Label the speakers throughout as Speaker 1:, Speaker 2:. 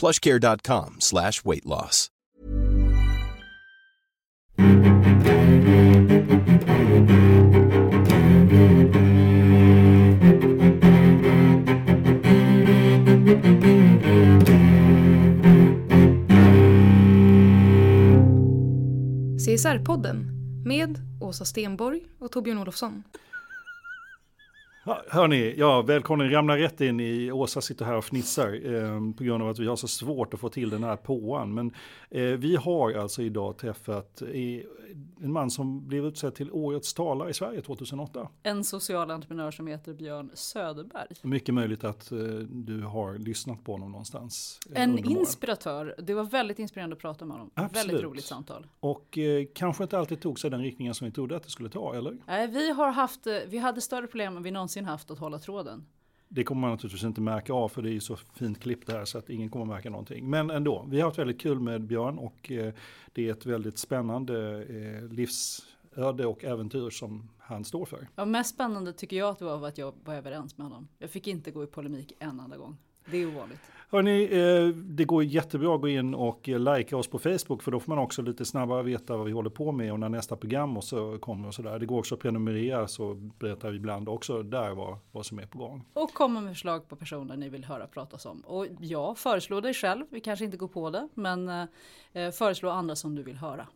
Speaker 1: plushcare.com slash weight loss.
Speaker 2: CSR-podden med Åsa Stenborg och Torbjörn Olofsson.
Speaker 3: Ja, Hörni, ja, välkommen ramla rätt in i, Åsa sitter här och fnissar eh, på grund av att vi har så svårt att få till den här påan. Men eh, vi har alltså idag träffat eh, en man som blev utsedd till årets talare i Sverige 2008.
Speaker 2: En social entreprenör som heter Björn Söderberg.
Speaker 3: Mycket möjligt att eh, du har lyssnat på honom någonstans. eh,
Speaker 2: En inspiratör. Det var väldigt inspirerande att prata med honom.
Speaker 3: Absolut.
Speaker 2: Väldigt roligt samtal.
Speaker 3: Och eh, kanske inte alltid tog sig den riktningen som vi trodde att det skulle ta, eller?
Speaker 2: Nej, vi har haft, vi hade större problem än vi någonsin haft att hålla tråden.
Speaker 3: Det kommer man naturligtvis inte märka av för det är ju så fint klippt här så att ingen kommer märka någonting. Men ändå, vi har haft väldigt kul med Björn och eh, det är ett väldigt spännande eh, livsöde och äventyr som han står för.
Speaker 2: Ja, mest spännande tycker jag att det var att jag var överens med honom. Jag fick inte gå i polemik en enda gång. Det är ovanligt.
Speaker 3: Hörni, eh, det går jättebra att gå in och eh, likea oss på Facebook för då får man också lite snabbare veta vad vi håller på med och när nästa program och så kommer och sådär. Det går också att prenumerera så berättar vi ibland också där vad, vad som är på gång.
Speaker 2: Och komma med förslag på personer ni vill höra pratas om. Och ja, föreslå dig själv. Vi kanske inte går på det, men eh, föreslå andra som du vill höra.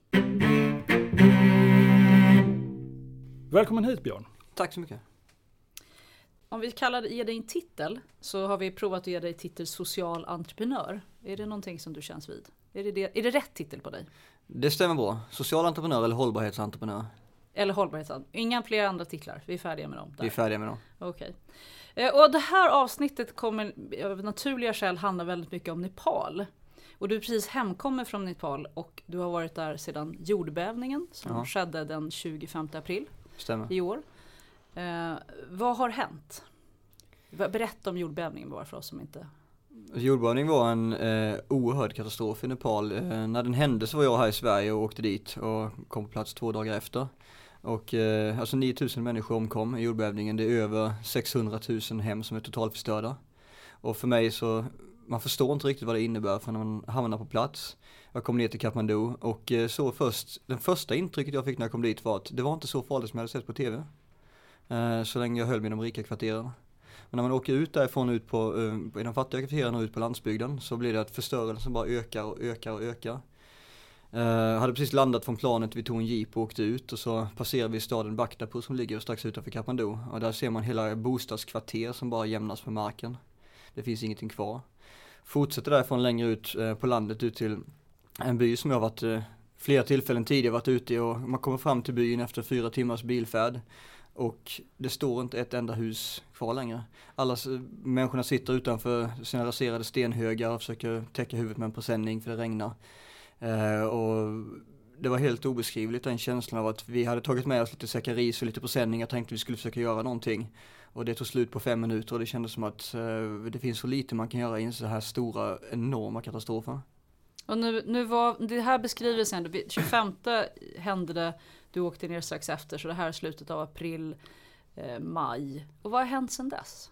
Speaker 3: Välkommen hit Björn.
Speaker 4: Tack så mycket.
Speaker 2: Om vi kallar det, ge dig en titel så har vi provat att ge dig titel social entreprenör. Är det någonting som du känns vid? Är det, det, är det rätt titel på dig?
Speaker 4: Det stämmer bra. Social entreprenör eller hållbarhetsentreprenör.
Speaker 2: Eller hållbarhetsan? Inga fler andra titlar? Vi är färdiga med dem. Där.
Speaker 4: Vi är färdiga med dem.
Speaker 2: Okej. Eh, Och det här avsnittet kommer av naturliga skäl handla väldigt mycket om Nepal. Och du är precis hemkommen från Nepal och du har varit där sedan jordbävningen som
Speaker 4: Ja.
Speaker 2: skedde den 25 april
Speaker 4: Stämmer.
Speaker 2: i år. Eh, vad har hänt? Berätta om jordbävningen bara för oss som inte...
Speaker 4: Alltså, jordbävning var en eh, oerhörd katastrof i Nepal. Eh, när den hände så var jag här i Sverige och åkte dit och kom på plats två dagar efter. Och eh, alltså 9000 människor omkom i jordbävningen. Det är över 600 000 hem som är totalförstörda. Och för mig så, man förstår inte riktigt vad det innebär för när man hamnar på plats. Jag kom ner till Kathmandu och eh, så först, den första intrycket jag fick när jag kom dit var att det var inte så farligt som jag hade sett på TV. Eh, så länge jag höll mig i de rika kvarteren. Men när man åker ut därifrån ut på, eh, i de fattiga kvarteren och ut på landsbygden så blir det att förstörelsen bara ökar och ökar och ökar. Eh, jag hade precis landat från planet, vi tog en jeep och åkte ut och så passerade vi staden Bhaktapur som ligger strax utanför Kathmandu. Och där ser man hela bostadskvarter som bara jämnas med marken. Det finns ingenting kvar. Fortsätter därifrån längre ut på landet ut till en by som jag varit flera tillfällen tidigare varit ute i och man kommer fram till byn efter fyra timmars bilfärd. Och det står inte ett enda hus kvar längre. Alla människorna sitter utanför sina raserade stenhögar och försöker täcka huvudet med en presenning för det regnar. Eh, och det var helt obeskrivligt den känslan av att vi hade tagit med oss lite säckar ris och lite presenning. Jag tänkte vi skulle försöka göra någonting. Och det tog slut på fem minuter och det kändes som att eh, det finns så lite man kan göra i en så här stora, enorma katastrofer.
Speaker 2: Och nu, nu var det här beskrivelsen, det- 25 hände det, du åkte ner strax efter, så det här är slutet av april, eh, maj. Och vad har hänt sedan dess?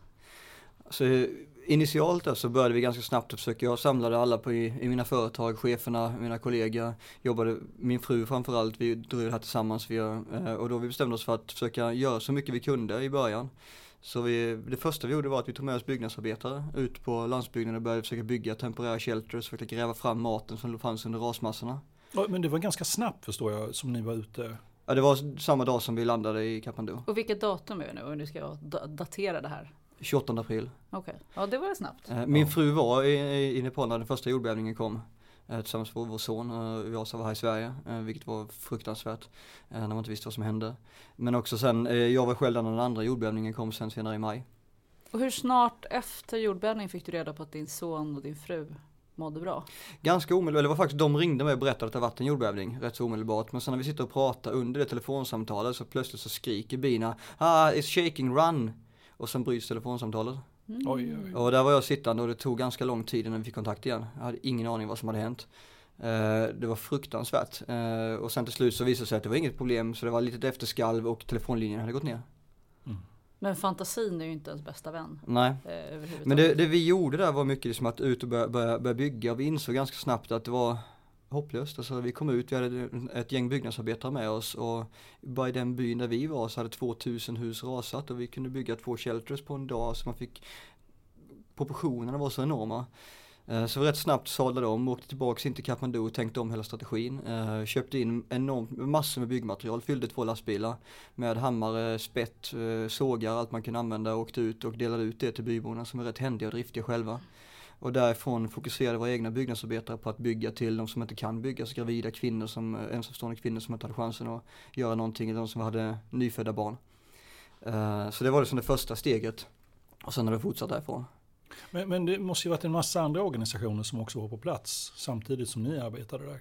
Speaker 4: Så initialt då så började vi ganska snabbt att försöka, jag samlade alla på, i, i mina företag, cheferna, mina kollegor, jobbade, min fru framförallt, vi drog det här tillsammans, vi, eh, och då vi bestämde oss för att försöka göra så mycket vi kunde i början. Så vi, det första vi gjorde var att vi tog med oss byggnadsarbetare ut på landsbygden och började försöka bygga temporära shelters, försöka gräva fram maten som fanns under rasmassorna.
Speaker 3: Ja, Men det var ganska snabbt förstår jag som ni var ute.
Speaker 4: Ja, det var samma dag som vi landade i Kathmandu,
Speaker 2: Och vilket datum är det nu? Om du ska da- datera det här.
Speaker 4: 28 april.
Speaker 2: Okej, ja det var snabbt.
Speaker 4: Eh, Min fru var i, Nepal när den första jordbävningen kom. eh, Tillsammans med vår son, eh, vi var här i Sverige, vilket var fruktansvärt. När man inte visste vad som hände. Men också sen, jag var själv där när den andra jordbävningen kom sen senare i maj.
Speaker 2: Och hur snart efter jordbävningen fick du reda på att din son och din fru mådde bra?
Speaker 4: Ganska omedelbart, eller det var faktiskt de ringde mig och berättade att det varit en jordbävning rätt så omedelbart. Men sen när vi sitter och pratar under det telefonsamtalet så plötsligt så skriker bina ah it's shaking run. Och sen bryts telefonsamtalet.
Speaker 2: Mm.
Speaker 3: Oj, oj.
Speaker 4: Och där var jag sittande och det tog ganska lång tid innan vi fick kontakt igen. Jag hade ingen aning vad som hade hänt. Eh, det var fruktansvärt. Eh, och sen till slut så visade det sig att det var inget problem så det var lite efterskalv och telefonlinjen hade gått ner.
Speaker 2: Men fantasin är ju inte ens bästa vän.
Speaker 4: Nej.
Speaker 2: Eh.
Speaker 4: Men det, det vi gjorde där var mycket liksom att ut och börja, börja, börja bygga vi insåg ganska snabbt att det var hopplöst. Alltså vi kom ut, vi hade ett gäng byggnadsarbetare med oss och bara i den byn där vi var så hade 2000 hus rasat och vi kunde bygga två shelters på en dag så man fick proportionerna var så enorma. Eh, så vi rätt snabbt sadlade om, åkte tillbaks in till Kathmandu och tänkte om hela strategin. Eh, köpte in enormt, massor med byggmaterial, fyllde två lastbilar med hammare, spett, eh, sågar, allt man kunde använda, åkte ut och delade ut det till byborna som är rätt händiga och driftiga själva. Och därifrån fokuserade våra egna byggnadsarbetare på att bygga till de som inte kan bygga, så gravida kvinnor, som, ensamstående kvinnor som inte hade chansen att göra någonting, eller de som hade nyfödda barn. Så det var liksom det första steget. Och sen har det fortsatt därifrån.
Speaker 3: Men, men det måste ju varit en massa andra organisationer som också var på plats samtidigt som ni arbetade där.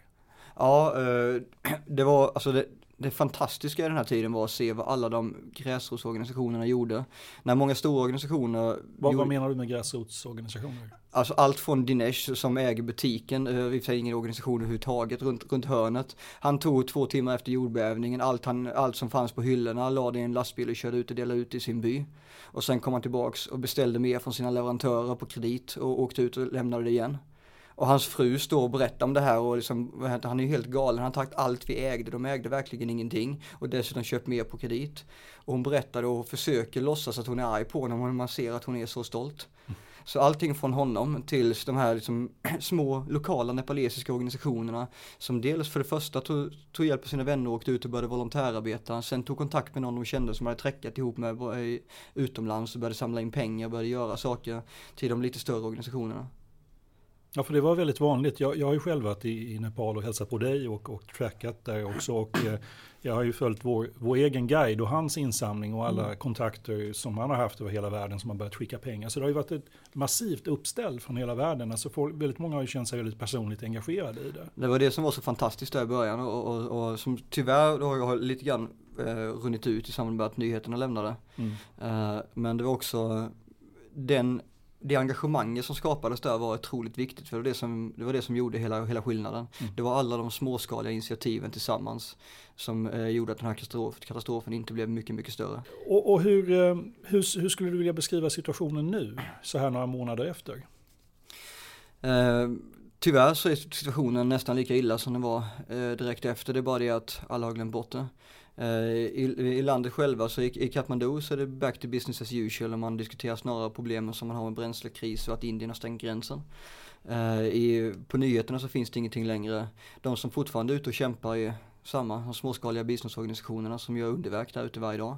Speaker 4: Ja, eh, det var, alltså det, det fantastiska i den här tiden var att se vad alla de gräsrotsorganisationerna gjorde. När många stora organisationer
Speaker 3: Vad,
Speaker 4: gjorde-
Speaker 3: vad menar du med gräsrotsorganisationer?
Speaker 4: Alltså allt från Dinesh som äger butiken, eh, vi säger ingen organisation överhuvudtaget, runt, runt hörnet. Han tog två timmar efter jordbävningen, allt, han, allt som fanns på hyllorna, lade i en lastbil och körde ut och delade ut i sin by. Och sen kom han tillbaks och beställde mer från sina leverantörer på kredit och åkte ut och lämnade det igen. Och hans fru står och berättar om det här och liksom, han är ju helt galen, han har tagit allt vi ägde, de ägde verkligen ingenting. Och dessutom köpt mer på kredit. Och hon berättade och försöker låtsas att hon är arg på honom och man ser att hon är så stolt. Så allting från honom till de här liksom små lokala nepalesiska organisationerna som dels för det första tog, tog hjälp av sina vänner och åkte ut och började volontärarbeta. Sen tog kontakt med någon de kände som hade träckat ihop med eh, utomlands och började samla in pengar och började göra saker till de lite större organisationerna.
Speaker 3: Ja, för det var väldigt vanligt. Jag, jag har ju själv varit i, i Nepal och hälsat på dig och, och trackat där också. Och, eh, jag har ju följt vår, vår egen guide och hans insamling och alla kontakter som han har haft över hela världen som har börjat skicka pengar. Så det har ju varit ett massivt uppställ från hela världen. Alltså folk, väldigt många har ju känt sig väldigt personligt engagerade i det.
Speaker 4: Det var det som var så fantastiskt där i början och, och, och som tyvärr då har lite grann eh, runnit ut i samband med att nyheterna lämnade.
Speaker 3: Mm.
Speaker 4: Eh, men det var också den, det engagemanget som skapades där var otroligt viktigt för det var det som, det var det som gjorde hela, hela skillnaden. Det var alla de småskaliga initiativen tillsammans som eh, gjorde att den här katastrof, katastrofen inte blev mycket, mycket större.
Speaker 3: Och, och hur, eh, hur, hur skulle du vilja beskriva situationen nu, så här några månader efter?
Speaker 4: Eh, tyvärr så är situationen nästan lika illa som den var eh, direkt efter. Det är bara det att alla har glömt bort det. Eh, I, I landet själva så i, i Kathmandu så är det back to business as usual och man diskuterar snarare problemen som man har med bränslekris och att Indien har stängt gränsen. Eh, I, på nyheterna så finns det ingenting längre. De som fortfarande är ute och kämpar är samma, de småskaliga biståndsorganisationerna som gör underverk där ute varje dag.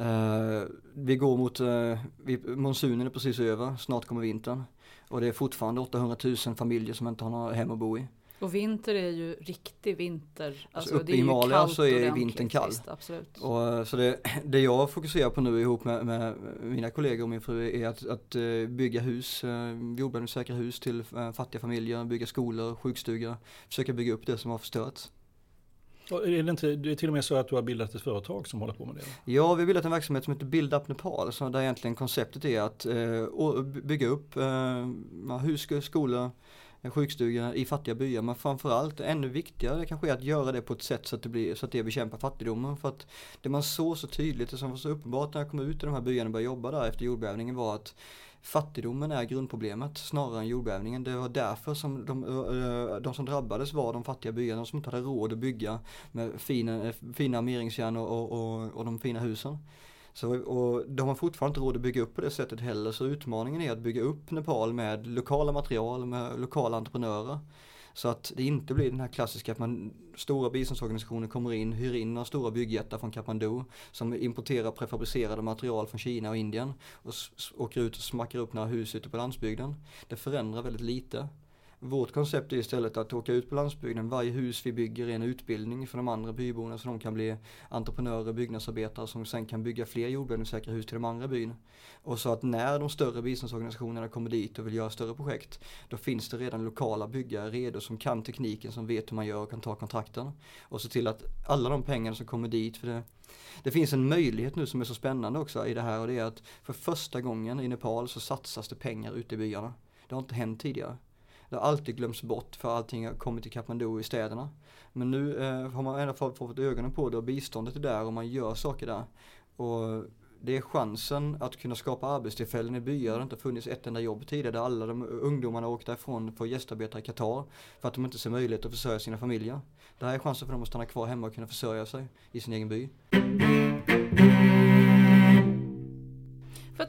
Speaker 4: Uh, vi går mot, uh, vi, monsunen är precis över, snart kommer vintern. Och det är fortfarande 800 000 familjer som inte har några hem att bo i.
Speaker 2: Och vinter är ju riktig vinter. Alltså,
Speaker 4: uppe
Speaker 2: det är
Speaker 4: i Himalaya så är vintern kall.
Speaker 2: Visst, absolut.
Speaker 4: Och, eh, så det, det jag fokuserar på nu ihop med, med mina kollegor och min fru är att, att eh, bygga hus, uh, jordbävningssäkra hus till eh, fattiga familjer, bygga skolor, sjukstugor, försöka bygga upp det som har förstörts.
Speaker 3: Och är det, inte, det är till och med så att du har bildat ett företag som håller på med det?
Speaker 4: Ja, vi har bildat en verksamhet som heter Build Up Nepal, så där egentligen konceptet är att eh, bygga upp eh, hus, skolor, en sjukstuga i fattiga byar. Men framförallt, ännu viktigare kanske är att göra det på ett sätt så att det, blir, så att det bekämpar fattigdomen. För att det man såg så tydligt, det som var så uppenbart när jag kom ut i de här byarna och började jobba där efter jordbävningen var att Fattigdomen är grundproblemet snarare än jordbävningen. Det var därför som de, eh, de som drabbades var de fattiga byarna, de som inte hade råd att bygga med fina, eh, fina armeringsjärn och, och, och, och de fina husen. Så, och de har fortfarande inte råd att bygga upp på det sättet heller så utmaningen är att bygga upp Nepal med lokala material, med lokala entreprenörer. Så att det inte blir den här klassiska att man, stora biståndsorganisationer kommer in, hyr in några stora byggjättar från Kathmandu som importerar prefabricerade material från Kina och Indien och åker ut och smackar upp några hus ute på landsbygden. Det förändrar väldigt lite. Vårt koncept är istället att åka ut på landsbygden. Varje hus vi bygger är en utbildning för de andra byborna så de kan bli entreprenörer, och byggnadsarbetare som sen kan bygga fler jordbävningssäkra hus till de andra byn. Och så att när de större biståndsorganisationerna kommer dit och vill göra större projekt då finns det redan lokala byggare redo som kan tekniken, som vet hur man gör och kan ta kontrakten. Och se till att alla de pengarna som kommer dit, för det, det finns en möjlighet nu som är så spännande också i det här och det är att för första gången i Nepal så satsas det pengar ute i byarna. Det har inte hänt tidigare. Det har alltid glömts bort för allting har kommit till Kathmandu i städerna. Men nu eh, har man i alla fall fått ögonen på det och biståndet är där och man gör saker där. Och det är chansen att kunna skapa arbetstillfällen i byar där det inte funnits ett enda jobb tidigare. Där alla de ungdomarna åkt därifrån för att gästarbeta i Qatar. För att de inte ser möjlighet att försörja sina familjer. Det här är chansen för dem att stanna kvar hemma och kunna försörja sig i sin egen by.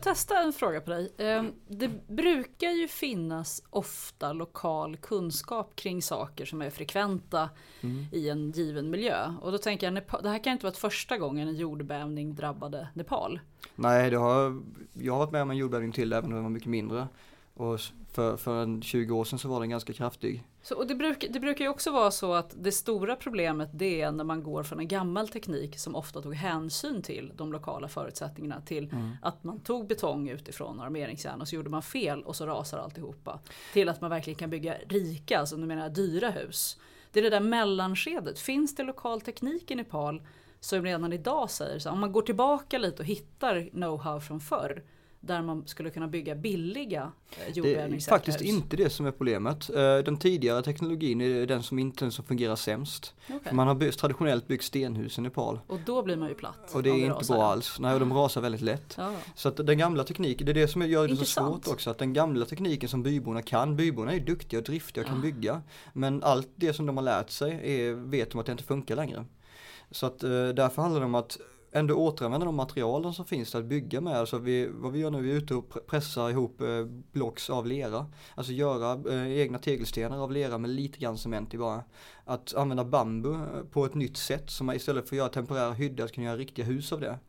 Speaker 2: Testa en fråga på dig? Ehm, det brukar ju finnas ofta lokal kunskap kring saker som är frekventa mm. i en given miljö. Och då tänker jag, det här kan inte vara första gången en jordbävning drabbade Nepal.
Speaker 4: Nej, det har, jag har varit med om en jordbävning till även om den var mycket mindre. Och för, för en 20 år sedan så var den ganska kraftig.
Speaker 2: Så, och det, bruk, det brukar ju också vara så att det stora problemet det är när man går från en gammal teknik som ofta tog hänsyn till de lokala förutsättningarna till mm. att man tog betong utifrån armeringsjärn och så gjorde man fel och så rasar alltihopa. Till att man verkligen kan bygga rika, alltså nu menar jag dyra hus. Det är det där mellanskedet. Finns det lokal teknik i Nepal som redan idag säger så om man går tillbaka lite och hittar know-how från förr där man skulle kunna bygga billiga jordbävningssäkra
Speaker 4: Det är faktiskt hus. inte det som är problemet. Eh, den tidigare teknologin är den som inte som fungerar sämst. Okay. Man har byggt, traditionellt byggt stenhus i Nepal.
Speaker 2: Och då blir man ju platt.
Speaker 4: Och det är inte rasar. bra alls. Nej, och de rasar väldigt lätt. Ja. Så att den gamla tekniken, det är det som gör det Intressant. så svårt också. Att den gamla tekniken som byborna kan, byborna är duktiga och driftiga och ja. kan bygga. Men allt det som de har lärt sig är, vet de att det inte funkar längre. Så att eh, därför handlar det om att ändå återanvända de materialen som finns att bygga med. Alltså vi, vad vi gör nu, vi är ute och pressar ihop eh, blocks av lera. Alltså göra eh, egna tegelstenar av lera med lite grann cement i bara. Att använda bambu eh, på ett nytt sätt, så man istället för att göra temporära hyddor, att kunna göra riktiga hus av det.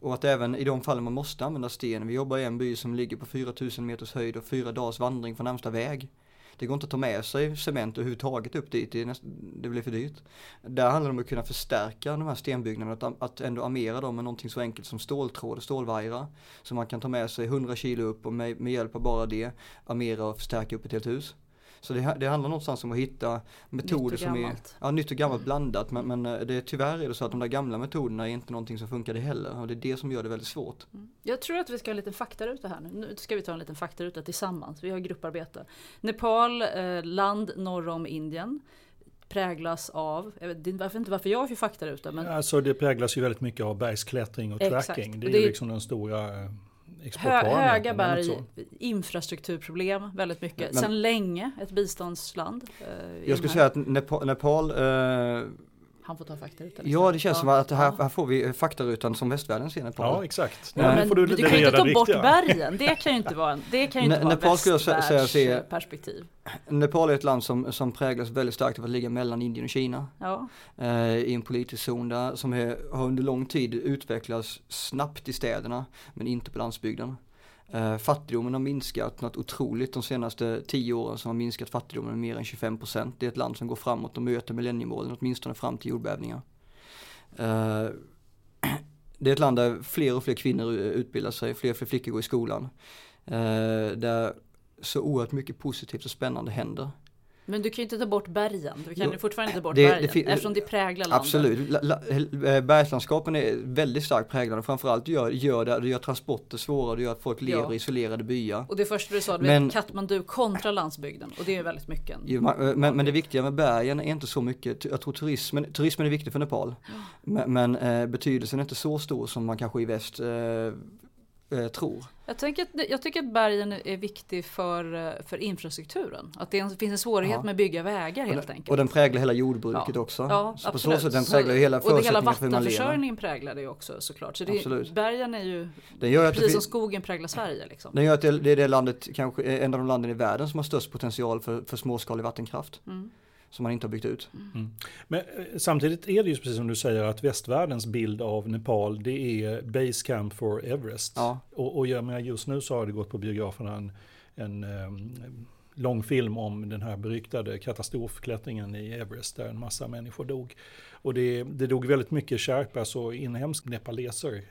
Speaker 4: Och att även i de fall man måste använda sten, vi jobbar i en by som ligger på 4000 meters höjd och fyra dagars vandring från närmsta väg. Det går inte att ta med sig cement överhuvudtaget upp dit, det, näst, det blir för dyrt. Där handlar det om att kunna förstärka de här stenbyggnaderna, att, att ändå armera dem med någonting så enkelt som ståltråd och stålvajrar. Så man kan ta med sig 100 kilo upp och med, med hjälp av bara det armera och förstärka upp ett helt hus. Så det, det handlar någonstans om att hitta metoder som är ja, nytt och gammalt blandat. Men, men eh, det, tyvärr är det så att de där gamla metoderna är inte någonting som funkar det heller. Och det är det som gör det väldigt svårt.
Speaker 2: Mm. Jag tror att vi ska ha en liten faktaruta här nu. Nu ska vi ta en liten faktaruta tillsammans. Vi har grupparbete. Nepal, eh, land norr om Indien präglas av, jag vet, vet inte varför jag får faktaruta men...
Speaker 3: Alltså det präglas ju väldigt mycket av bergsklättring och tracking. Det är, det är liksom den stora
Speaker 2: Hö, höga berg, infrastrukturproblem väldigt mycket. Men, Sen länge ett biståndsland.
Speaker 4: Eh, jag skulle säga att Nepal, Nepal eh,
Speaker 2: han får ta faktarutan.
Speaker 4: Ja, det känns ja. som att här, här får vi faktarutan som västvärlden ser Nepal.
Speaker 3: Ja, exakt.
Speaker 2: Ja, men, du, du kan ju inte ta bort bergen. Det kan ju inte vara, en, det kan ju inte Nepal vara säga, perspektiv.
Speaker 4: Nepal är ett land som, som präglas väldigt starkt av att ligga mellan Indien och Kina. Ja. Eh, I en politisk zon där som är, har under lång tid utvecklats snabbt i städerna men inte på landsbygden. Eh, fattigdomen har minskat något otroligt de senaste tio åren som har minskat fattigdomen med mer än 25 procent. Det är ett land som går framåt och möter millenniemålen åtminstone fram till jordbävningar. Eh, det är ett land där fler och fler kvinnor utbildar sig, fler och fler flickor går i skolan. Eh, där så oerhört mycket positivt och spännande händer.
Speaker 2: Men du kan ju inte ta bort bergen, du kan ju fortfarande inte ta bort det, bergen det, eftersom det präglar landet.
Speaker 4: Absolut, la, la, eh, bergslandskapen är väldigt starkt präglade, framförallt gör, gör det, det gör transporter svåra, det gör att folk lever ja. i isolerade byar.
Speaker 2: Och det första du sa, men, Katmandu kontra landsbygden och det är väldigt mycket.
Speaker 4: Jo, man, men, men, det viktiga med bergen är inte så mycket, jag tror turismen, turismen är viktig för Nepal. Men, men eh, betydelsen är inte så stor som man kanske i väst eh, eh, tror.
Speaker 2: Jag, tänker att, jag tycker att bergen är viktig för, eh, för infrastrukturen. Att det finns en svårighet
Speaker 4: Ja.
Speaker 2: med att bygga vägar helt
Speaker 4: och,
Speaker 2: enkelt.
Speaker 4: och den präglar hela jordbruket
Speaker 2: Ja.
Speaker 4: också.
Speaker 2: Ja,
Speaker 4: så på
Speaker 2: absolut.
Speaker 4: så sätt den präglar hela
Speaker 2: och det hela vattenförsörjningen präglar det också såklart. Så det,
Speaker 4: Absolut.
Speaker 2: bergen är ju precis som
Speaker 4: fin-
Speaker 2: skogen präglar Sverige. Liksom.
Speaker 4: Den gör att det, det är det landet, kanske en av de landen i världen som har störst potential för, för småskalig vattenkraft.
Speaker 2: Mm.
Speaker 4: Som man inte har byggt ut.
Speaker 3: Men eh, samtidigt är det ju precis som du säger att västvärldens bild av Nepal det är base camp for Everest.
Speaker 4: Ja.
Speaker 3: Och, och jag menar, just nu så har det gått på biograferna en, en um, långfilm om den här beryktade katastrofklättringen i Everest där en massa människor dog. Och det, det dog väldigt mycket sherpas och inhemsk nepaleser.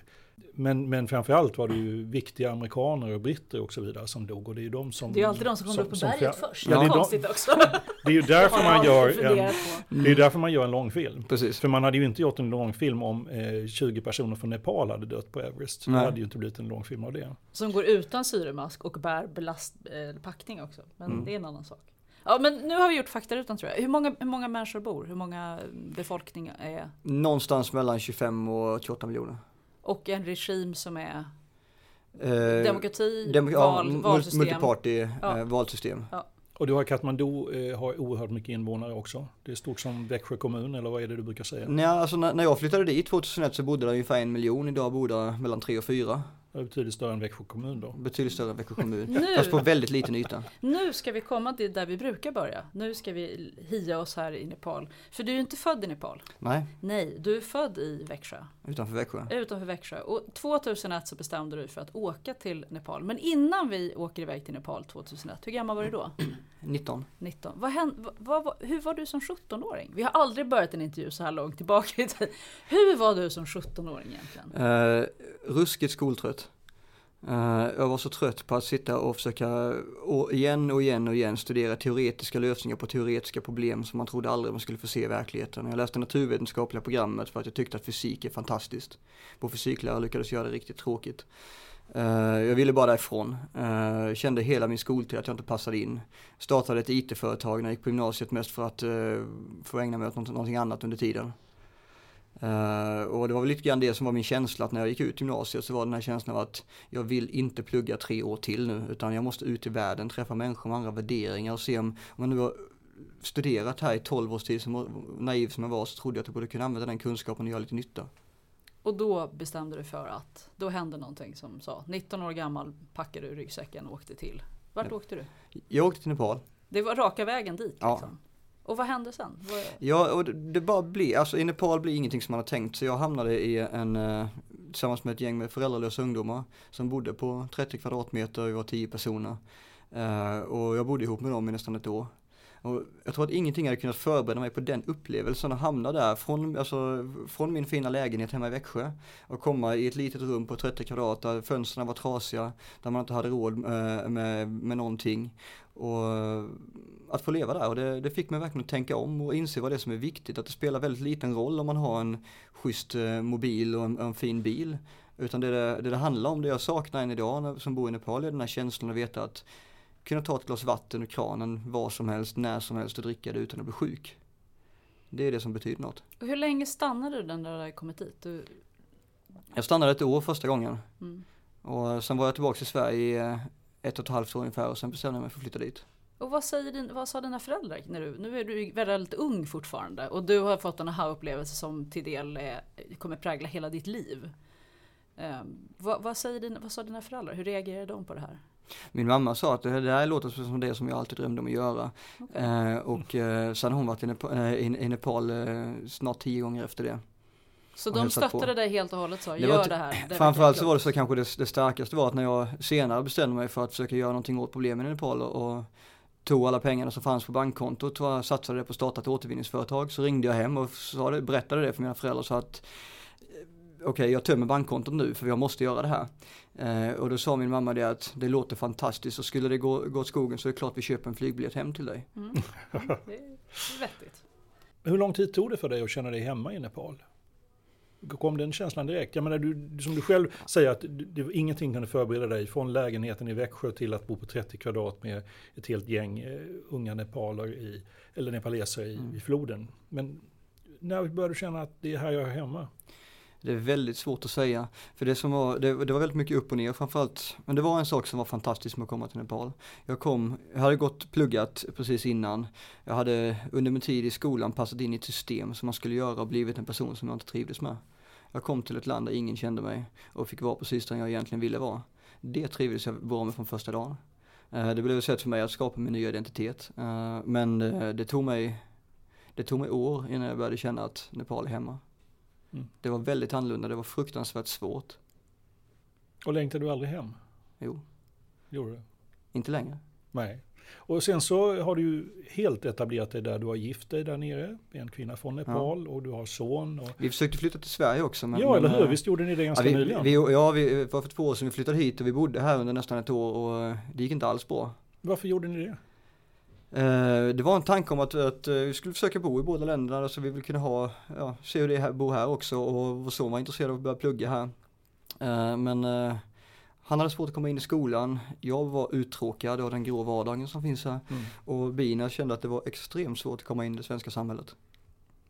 Speaker 3: Men, men framförallt var det ju viktiga amerikaner och britter och så vidare som dog. Och det är ju de som...
Speaker 2: Det är alltid de som kommer upp på berget först.
Speaker 3: Ja, det, är de,
Speaker 2: Konstigt också.
Speaker 3: det är ju därför man gör en, det är därför man gör en långfilm.
Speaker 4: Precis.
Speaker 3: För man hade ju inte gjort en långfilm om eh, 20 personer från Nepal hade dött på Everest. Det
Speaker 4: Nej.
Speaker 3: hade ju inte blivit en långfilm av det.
Speaker 2: Som går utan syremask och bär belast, eh, packning också. Men
Speaker 4: Mm.
Speaker 2: det är en annan sak. Ja men nu har vi gjort faktarutan tror jag. Hur många, hur många människor bor? Hur många befolkning är?
Speaker 4: Någonstans mellan 25 och 28 miljoner.
Speaker 2: Och en regim som är
Speaker 4: Eh,
Speaker 2: demokrati,
Speaker 4: dem- ja,
Speaker 2: val,
Speaker 4: mul-
Speaker 2: valsystem.
Speaker 4: Multiparty
Speaker 2: Ja.
Speaker 4: eh, valsystem.
Speaker 3: Och du har Katmandu eh, har oerhört mycket invånare också. Det är stort som Växjö kommun eller vad är det du brukar säga?
Speaker 4: Nej, alltså när, när jag flyttade dit 2001 så bodde det ungefär en miljon. Idag bor det mellan 3 och 4.
Speaker 3: Det är betydligt större än Växjö kommun då.
Speaker 4: Betydligt större än Växjö kommun.
Speaker 2: Nu,
Speaker 4: Fast på väldigt liten yta.
Speaker 2: nu ska vi komma till där vi brukar börja. Nu ska vi hia oss här i Nepal. För du är ju inte född i Nepal.
Speaker 4: Nej,
Speaker 2: Nej, du är född i Växjö.
Speaker 4: utanför Växjö.
Speaker 2: Utanför Växjö. Och 2001 så bestämde du dig för att åka till Nepal. Men innan vi åker iväg till Nepal 2001, hur gammal var du då?
Speaker 4: 19.
Speaker 2: 19. Vad hände, vad, vad, hur var du som 17-åring? Vi har aldrig börjat en intervju så här långt tillbaka i tiden. Hur var du som 17-åring egentligen?
Speaker 4: Eh, ruskigt skoltrött. Eh, jag var så trött på att sitta och försöka å- igen och igen och igen studera teoretiska lösningar på teoretiska problem som man trodde aldrig man skulle få se i verkligheten. Jag läste naturvetenskapliga programmet för att jag tyckte att fysik är fantastiskt. Vår fysiklärare lyckades göra det riktigt tråkigt. Eh, jag ville bara därifrån. Eh, kände hela min skoltid att jag inte passade in. Startade ett IT-företag när jag gick på gymnasiet mest för att uh, få ägna mig åt något, någonting annat under tiden. Och det var väl lite grann det som var min känsla att när jag gick ut gymnasiet så var den här känslan av att jag vill inte plugga tre år till nu utan jag måste ut i världen, träffa människor med andra värderingar och se om, om jag nu har studerat här i 12 års tid, som naiv som jag var, så trodde jag att jag borde kunna använda den kunskapen och göra lite nytta.
Speaker 2: Och då bestämde du för att, då hände någonting som sa, 19 år gammal packade du ryggsäcken och åkte till. Vart
Speaker 4: Ja.
Speaker 2: åkte du?
Speaker 4: Jag åkte till Nepal.
Speaker 2: Det var raka vägen dit
Speaker 4: Ja.
Speaker 2: liksom. Och vad hände sen? Vad,
Speaker 4: Ja, och det, det bara blir, alltså i Nepal blir ingenting som man har tänkt. Så jag hamnade i en, eh, tillsammans med ett gäng med föräldralösa ungdomar som bodde på 30 kvadratmeter, vi var 10 personer. Eh, och jag bodde ihop med dem i nästan ett år. Och jag tror att ingenting hade kunnat förbereda mig på den upplevelsen att hamna där från, alltså, från min fina lägenhet hemma i Växjö och komma i ett litet rum på 30 kvadrat där fönstren var trasiga, där man inte hade råd eh, med, med någonting. Och eh, att få leva där och det, det fick mig verkligen att tänka om och inse vad det är som är viktigt. Att det spelar väldigt liten roll om man har en schysst eh, mobil och en, en fin bil. Utan det det, det det handlar om, det jag saknar än idag när, som bor i Nepal är den här känslan att veta att kunna ta ett glas vatten ur kranen var som helst, när som helst och dricka det utan att bli sjuk. Det är det som betyder något.
Speaker 2: och hur länge stannade du när du hade kommit dit? Du,
Speaker 4: Jag stannade ett år första gången
Speaker 2: mm.
Speaker 4: och sen var jag tillbaka i Sverige eh, ett och ett halvt år ungefär och sen bestämde jag mig för att flytta dit.
Speaker 2: Och vad, säger din, vad sa dina föräldrar? När du, nu är du väldigt ung fortfarande och du har fått en aha-upplevelse som till del är, kommer prägla hela ditt liv. Ehm, vad, vad, säger din, vad sa dina föräldrar? Hur reagerade de på det här?
Speaker 4: Min mamma sa att det där låter som det som jag alltid drömde om att göra.
Speaker 2: Okej.
Speaker 4: Eh, och eh, sen har hon varit i Nepal, eh, i, i Nepal snart tio gånger efter det.
Speaker 2: Så de stöttade
Speaker 4: på.
Speaker 2: dig helt och hållet sa
Speaker 4: Det
Speaker 2: gör det här. Det
Speaker 4: Framförallt så var det så kanske det, det starkaste var att när jag senare bestämde mig för att försöka göra någonting åt problemen i Nepal och, och tog alla pengarna som fanns på bankkontot och satsade det på att starta ett återvinningsföretag så ringde jag hem och sa det, berättade det för mina föräldrar så att okej jag tömmer bankkontot nu för jag måste göra det här. Eh, och då sa min mamma det att det låter fantastiskt och skulle det gå, gå åt skogen så är det klart vi köper en flygbiljett hem till dig.
Speaker 2: Mm. Mm, det är vettigt.
Speaker 3: Hur lång tid tog det för dig att känna dig hemma i Nepal? Kom den känslan direkt? Jag menar, du, som du själv säger att du, det, ingenting kunde förbereda dig från lägenheten i Växjö till att bo på 30 kvadrat med ett helt gäng eh, unga nepaler i, eller nepaleser i,
Speaker 4: Mm.
Speaker 3: i floden. Men när började du känna att det är här jag är hemma?
Speaker 4: Det är väldigt svårt att säga. För det, som var, det, det, var väldigt mycket upp och ner framförallt. Men det var en sak som var fantastisk med att komma till Nepal. Jag kom, jag hade gått pluggat precis innan. Jag hade under min tid i skolan passat in i ett system som man skulle göra och blivit en person som jag inte trivdes med. Jag kom till ett land där ingen kände mig och fick vara precis den jag egentligen ville vara. Det trivdes jag bra med från första dagen. Eh, det blev ett sätt för mig att skapa min nya identitet. Eh, men eh, det tog mig, det tog mig år innan jag började känna att Nepal är hemma. Mm. Det var väldigt annorlunda, det var fruktansvärt svårt.
Speaker 3: Och längtade du aldrig hem?
Speaker 4: Jo.
Speaker 3: Gjorde du?
Speaker 4: Inte längre.
Speaker 3: Nej. Och sen så har du ju helt etablerat dig där du har gift dig där nere. En kvinna från Nepal ja. och du har son. Och...
Speaker 4: Vi försökte flytta till Sverige också.
Speaker 3: Men, ja, eller hur? Visst gjorde ni det ganska
Speaker 4: ja, vi,
Speaker 3: nyligen?
Speaker 4: Vi, ja, vi, var för två år sedan vi flyttade hit och vi bodde här under nästan ett år och det gick inte alls bra.
Speaker 3: Varför gjorde ni det?
Speaker 4: Eh, det var en tanke om att, att eh, vi skulle försöka bo i båda länderna så vi vill kunna ha, ja, se hur det är att bo här också och son var intresserad av att börja plugga här. Eh, men han hade svårt att komma in i skolan, jag var uttråkad av den grå vardagen som finns här mm. och Bina kände att det var extremt svårt att komma in i det svenska samhället.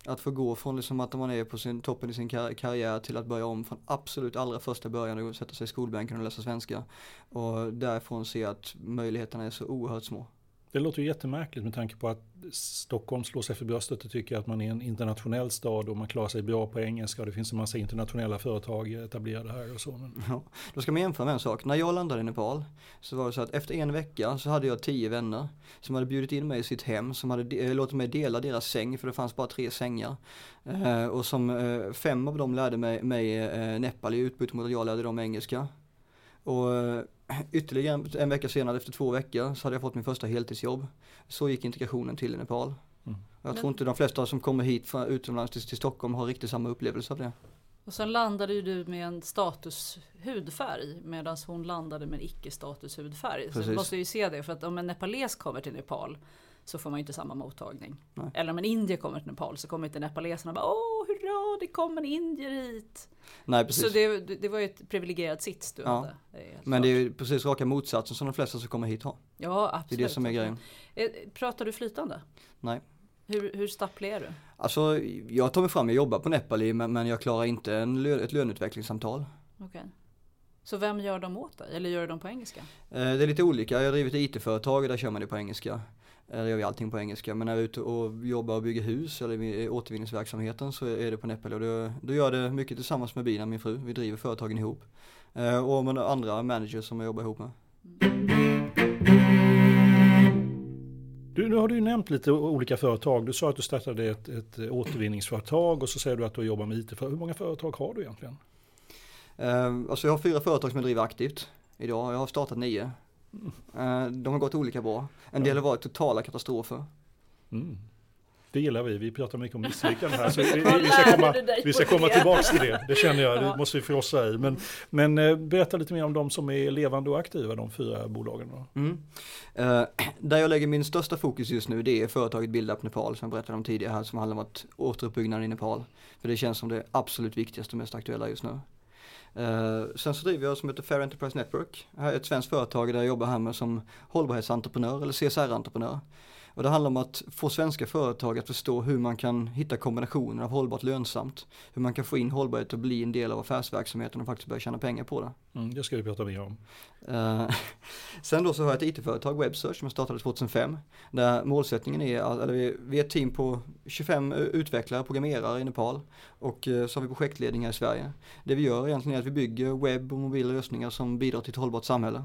Speaker 4: Att få gå från liksom att man är på sin, toppen i sin kar karriär till att börja om från absolut allra första början och sätta sig i skolbänken och läsa svenska. Och därifrån se att möjligheterna är så oerhört små.
Speaker 3: Det låter ju jättemärkligt med tanke på att Stockholm slår sig för bröstet och tycker att man är en internationell stad och man klarar sig bra på engelska och det finns en massa internationella företag etablerade här och så.
Speaker 4: Ja, då ska man jämföra med en sak. När jag landade i Nepal så var det så att efter en vecka så hade jag tio vänner som hade bjudit in mig i sitt hem, som hade de- eh, låtit mig dela deras säng för det fanns bara tre sängar. Eh, och som eh, fem av dem lärde mig, mig eh, Nepal i utbyte mot att jag lärde dem engelska. Och eh, ytterligare en vecka senare, efter två veckor, så hade jag fått min första heltidsjobb. Så gick integrationen till i Nepal. Mm. Jag tror inte de flesta som kommer hit från utomlands till, till Stockholm har riktigt samma upplevelse av det.
Speaker 2: Och sen landade ju du med en status hudfärg medan hon landade med en icke status hudfärg. Precis. Så du måste ju se det för att om en nepales kommer till Nepal så får man ju inte samma mottagning. Nej. Eller om en indier kommer till Nepal så kommer inte nepaleserna bara åh hurra det kom en indier hit.
Speaker 4: Nej, precis.
Speaker 2: Så det, det var ju ett privilegierat sits du ja. hade.
Speaker 4: Men klart. det är ju precis raka motsatsen som de flesta som kommer hit har.
Speaker 2: Ja absolut.
Speaker 4: Det är det som är grejen.
Speaker 2: Eh, pratar du flytande?
Speaker 4: Nej.
Speaker 2: Hur, hur stapplig är du?
Speaker 4: Alltså jag tar mig fram, jag jobbar på Nepali men, men jag klarar inte en, ett löneutvecklingssamtal.
Speaker 2: Okay. Så vem gör de åt dig? Eller gör de på engelska?
Speaker 4: Eh, det är lite olika. Jag har drivit IT-företag och där kör man det på engelska. Där gör vi allting på engelska. Men när jag är ute och jobbar och bygger hus eller i återvinningsverksamheten så är det på Nepal. Och då, då gör jag det mycket tillsammans med Bina, min fru. Vi driver företagen ihop. Eh, och med andra managers som jag jobbar ihop med.
Speaker 3: Du, nu har du ju nämnt lite olika företag. Du sa att du startade ett, ett återvinningsföretag och så säger du att du jobbar med IT. Hur många företag har du egentligen?
Speaker 4: Eh, alltså jag har fyra företag som jag driver aktivt idag. Jag har startat nio. Eh, de har gått olika bra. En del har varit totala katastrofer. Mm.
Speaker 3: Det gillar vi, vi pratar mycket om misslyckanden här. Så vi, vi, ska komma, vi ska komma tillbaka till det, det känner jag, det måste vi frossa i. Men, men eh, berätta lite mer om de som är levande och aktiva, de fyra bolagen. Mm.
Speaker 4: Uh, där jag lägger min största fokus just nu, det är företaget Buildup Nepal som jag berättade om tidigare här, som handlar om att återuppbyggnaden i Nepal. För det känns som det absolut viktigaste och mest aktuella just nu. Uh, sen så driver jag som heter Fair Enterprise Network. Här är ett svenskt företag där jag jobbar här med som hållbarhetsentreprenör eller CSR-entreprenör. Och det handlar om att få svenska företag att förstå hur man kan hitta kombinationer av hållbart lönsamt. Hur man kan få in hållbarhet och bli en del av affärsverksamheten och faktiskt börja tjäna pengar på det.
Speaker 3: Mm, det ska vi prata mer om.
Speaker 4: Uh, sen då så har jag ett IT-företag, Websearch, som jag startade 2005. Där målsättningen är, eller vi, vi är ett team på 25 utvecklare, programmerare i Nepal. Och uh, så har vi projektledningar i Sverige. Det vi gör egentligen är att vi bygger webb och mobila lösningar som bidrar till ett hållbart samhälle.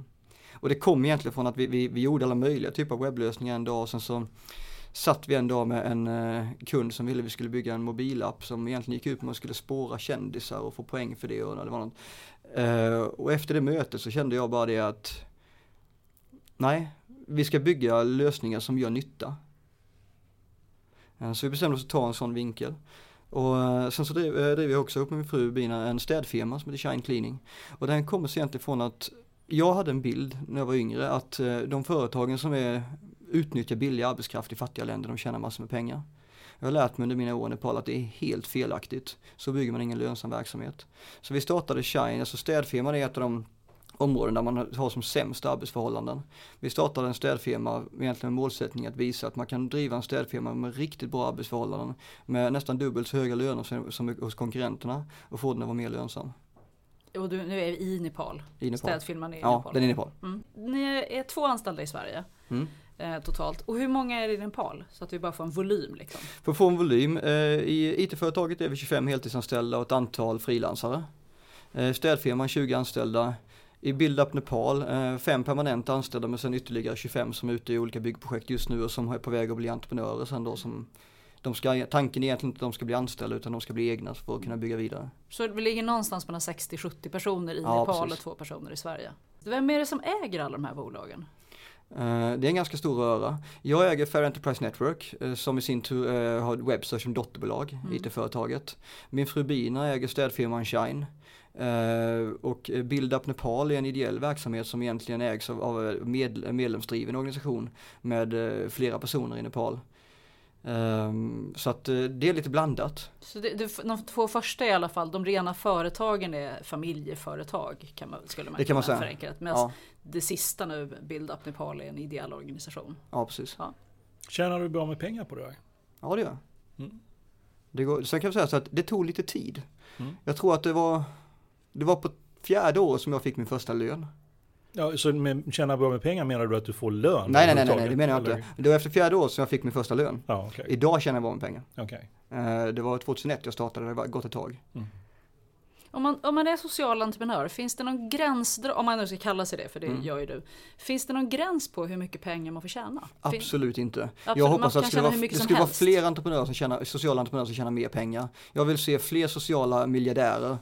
Speaker 4: Och det kom egentligen från att vi, vi, vi gjorde alla möjliga typer av webblösningar en dag och sen så satt vi en dag med en eh, kund som ville vi skulle bygga en mobilapp som egentligen gick ut på att man skulle spåra kändisar och få poäng för det och det var något. Eh, och efter det mötet så kände jag bara det att nej, vi ska bygga lösningar som gör nytta. Eh, så vi bestämde oss att ta en sån vinkel. Och eh, sen så driver eh, jag också upp med min fru Bina en städfirma som heter Shine Cleaning. Och den kommer sig egentligen från att jag hade en bild när jag var yngre att eh, de företagen som är, utnyttjar billig arbetskraft i fattiga länder, de tjänar massor med pengar. Jag har lärt mig under mina år i Nepal att det är helt felaktigt. Så bygger man ingen lönsam verksamhet. Så vi startade Shine, alltså städfirman är ett av de områden där man har som sämst arbetsförhållanden. Vi startade en städfirma egentligen med målsättning att visa att man kan driva en städfirma med riktigt bra arbetsförhållanden med nästan dubbelt så höga löner som, som hos konkurrenterna och få den att vara mer lönsam.
Speaker 2: Och du, nu är vi i Nepal.
Speaker 4: I Nepal.
Speaker 2: Städfirman är i
Speaker 4: Ja,
Speaker 2: Nepal.
Speaker 4: den är i Nepal.
Speaker 2: Mm. Ni är två anställda i Sverige
Speaker 4: Mm.
Speaker 2: eh, totalt. Och hur många är det i Nepal? Så att vi bara får en volym liksom.
Speaker 4: För att få en volym, eh, i IT-företaget är vi 25 heltidsanställda och ett antal frilansare. Eh, städfirman 20 anställda. I Build Up Nepal, eh, fem permanenta anställda men sen ytterligare 25 som är ute i olika byggprojekt just nu och som är på väg att bli entreprenörer sen då som de ska, tanken är egentligen inte att de ska bli anställda utan de ska bli egna för att kunna bygga vidare.
Speaker 2: Så vi ligger någonstans mellan 60-70 personer i
Speaker 4: Ja,
Speaker 2: Nepal
Speaker 4: precis.
Speaker 2: och två personer i Sverige. Vem är det som äger alla de här bolagen?
Speaker 4: Eh, Det är en ganska stor röra. Jag äger Fair Enterprise Network eh, som i sin tur eh, har Websearch som dotterbolag, IT-företaget. Min fru Bina äger städfirman Shine. Och Build Up Nepal är en ideell verksamhet som egentligen ägs av- av en med, medlemsdriven organisation med flera personer i Nepal. Ehm, Så att eh, det är lite blandat.
Speaker 2: Så det, det, de två första i alla fall, de rena företagen är familjeföretag kan man, skulle man
Speaker 4: Det kan man säga.
Speaker 2: förenklat. Medan
Speaker 4: Ja,
Speaker 2: det sista nu, Build Up Nepal, är en ideell organisation.
Speaker 4: ja precis.
Speaker 3: Tjänar du bra med pengar på det här?
Speaker 4: Ja det gör jag.
Speaker 3: Mm.
Speaker 4: det. Går, sen kan jag säga så att det tog lite tid.
Speaker 3: Mm.
Speaker 4: Jag tror att det var, det var på fjärde året som jag fick min första lön.
Speaker 3: Ja, så med tjäna bra med pengar menar du att du får lön?
Speaker 4: Nej, nej, nej, nej, det menar jag
Speaker 3: eller?
Speaker 4: inte. Det var efter fjärde året som jag fick min första lön.
Speaker 3: Ja, okej.
Speaker 4: Idag tjänar jag bara med pengar.
Speaker 3: okej.
Speaker 4: Eh, Det var 2001 jag startade, det var gått ett tag.
Speaker 2: Om man, om man är social entreprenör, finns det någon gräns, om man nu ska kalla sig det, för det
Speaker 4: Mm.
Speaker 2: gör ju du. Finns det någon gräns på hur mycket pengar man får tjäna?
Speaker 4: Absolut inte.
Speaker 2: Absolut,
Speaker 4: Jag hoppas att det skulle, vara, det
Speaker 2: som
Speaker 4: skulle vara fler entreprenörer som tjänar, sociala entreprenörer som tjänar mer pengar. Jag vill se fler sociala miljardärer.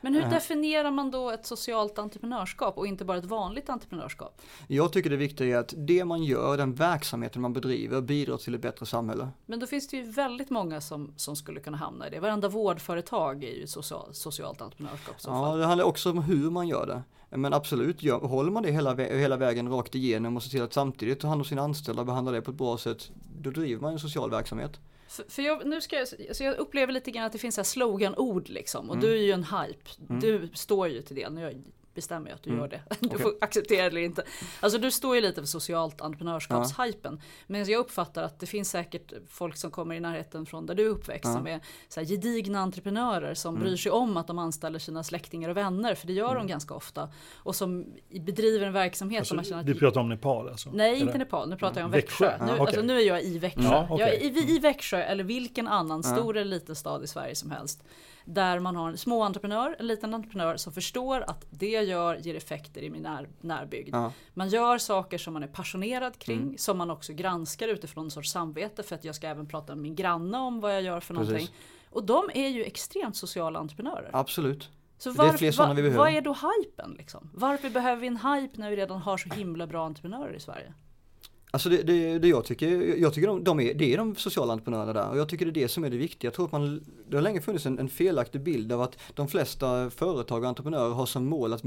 Speaker 2: Men hur definierar man då ett socialt entreprenörskap och inte bara ett vanligt entreprenörskap?
Speaker 4: Jag tycker det viktiga är att det man gör, den verksamheten man bedriver, bidrar till ett bättre samhälle.
Speaker 2: Men då finns det ju väldigt många som, som skulle kunna hamna i det. Varenda vårdföretag är ju social, socialt entreprenörskap
Speaker 4: Ja,
Speaker 2: fall.
Speaker 4: det handlar också om hur man gör det. Men absolut, gör, håller man det hela, vä- hela vägen rakt igenom och ser till att samtidigt ta hand om sina anställda och behandla det på ett bra sätt, då driver man en social verksamhet.
Speaker 2: För, för jag, nu ska jag, så jag upplever lite grann att det finns sloganord liksom. Och
Speaker 4: Mm.
Speaker 2: du är ju en hype. Du står ju till det. Nu jag bestämmer jag att du gör det. Du får acceptera det eller inte. Alltså du står ju lite för socialt entreprenörskapshypen. Men jag uppfattar att det finns säkert folk som kommer i närheten från där du är uppväxt.
Speaker 4: Ja.
Speaker 2: Som är så här gedigna entreprenörer som bryr sig om att de anställer sina släktingar och vänner. För det gör de ganska ofta. Och som bedriver en verksamhet
Speaker 3: Alltså,
Speaker 2: som man känner att
Speaker 3: du pratar om Nepal alltså?
Speaker 2: Nej,
Speaker 3: Eller?
Speaker 2: inte Nepal. Nu pratar jag om
Speaker 3: Växjö?
Speaker 2: Växjö.
Speaker 3: Ja,
Speaker 2: Nu,
Speaker 3: okej.
Speaker 2: alltså, nu är jag i Växjö.
Speaker 3: Ja, okej.
Speaker 2: Jag är i, i Växjö eller vilken annan stor eller liten stad i Sverige som helst. Där man har en små entreprenör, en liten entreprenör som förstår att det jag gör ger effekter i min när, närbygd.
Speaker 4: Ja.
Speaker 2: Man gör saker som man är passionerad kring, som man också granskar utifrån en sorts samvete för att jag ska även prata med min granne om vad jag gör för
Speaker 4: Precis.
Speaker 2: någonting. Och de är ju extremt sociala entreprenörer.
Speaker 4: Absolut.
Speaker 2: Så
Speaker 4: det är fler sådana vi behöver.
Speaker 2: Vad är då hypen liksom? Varför behöver vi en hype när vi redan har så himla bra entreprenörer i Sverige?
Speaker 4: Alltså det, det, det jag tycker, jag tycker de, de är, det är de sociala entreprenörerna där och jag tycker det är det som är det viktiga. Jag tror att man, det har länge funnits en, en felaktig bild av att de flesta företag och entreprenörer har som mål att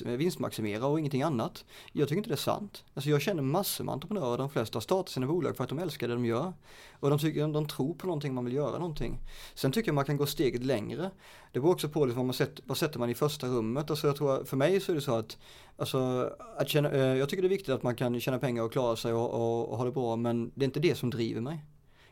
Speaker 4: vinstmaximera och ingenting annat. Jag tycker inte det är sant. Alltså jag känner massor med entreprenörer, de flesta startar sina bolag för att de älskar det de gör. Och de, tycker, de tror på någonting, man vill göra någonting. Sen tycker jag man kan gå steget längre. Det beror också på liksom vad, man sätter, vad sätter man i första rummet. Alltså jag tror, för mig så är det så att Alltså, att tjäna, eh, jag tycker det är viktigt att man kan tjäna pengar och klara sig och, och, och ha det bra men det är inte det som driver mig.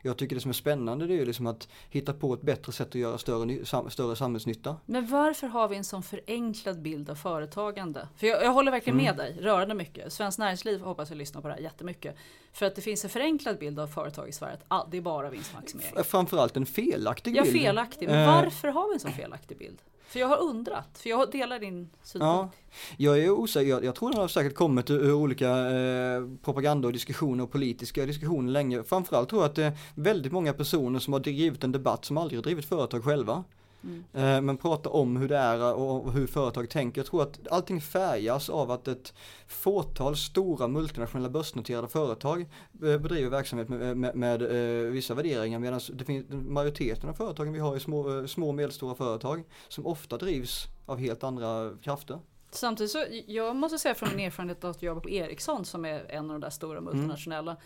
Speaker 4: Jag tycker det som är spännande det är ju liksom att hitta på ett bättre sätt att göra större, större samhällsnytta.
Speaker 2: Men varför har vi en sån förenklad bild av företagande? För jag, jag håller verkligen
Speaker 4: Mm.
Speaker 2: med dig, rörande mycket. Svenskt Näringsliv hoppas jag lyssnar på det här jättemycket. För att det finns en förenklad bild av företag i Sverige, att ah, det är bara vinstmaximering.
Speaker 4: Framförallt en felaktig
Speaker 2: Ja,
Speaker 4: bild.
Speaker 2: felaktig. Men
Speaker 4: Eh,
Speaker 2: varför har vi en sån felaktig bild? För jag har undrat, för jag delar din synpunkt.
Speaker 4: Jag är osäker, jag, jag tror den har säkert kommit ur, ur olika eh, propaganda och diskussioner och politiska diskussioner länge. Framförallt tror jag att det är väldigt många personer som har drivit en debatt som aldrig har drivit företag själva.
Speaker 2: Mm.
Speaker 4: Eh, men pratar om hur det är och hur företag tänker. Jag tror att allting färgas av att ett fåtal stora multinationella börsnoterade företag eh, bedriver verksamhet med, med, med eh, vissa värderingar medan det finns, majoriteten av företagen vi har är små, eh, små och medelstora företag som ofta drivs av helt andra krafter.
Speaker 2: Samtidigt så, jag måste säga från min erfarenhet att jobba på Ericsson som är en av de där stora multinationella. Mm.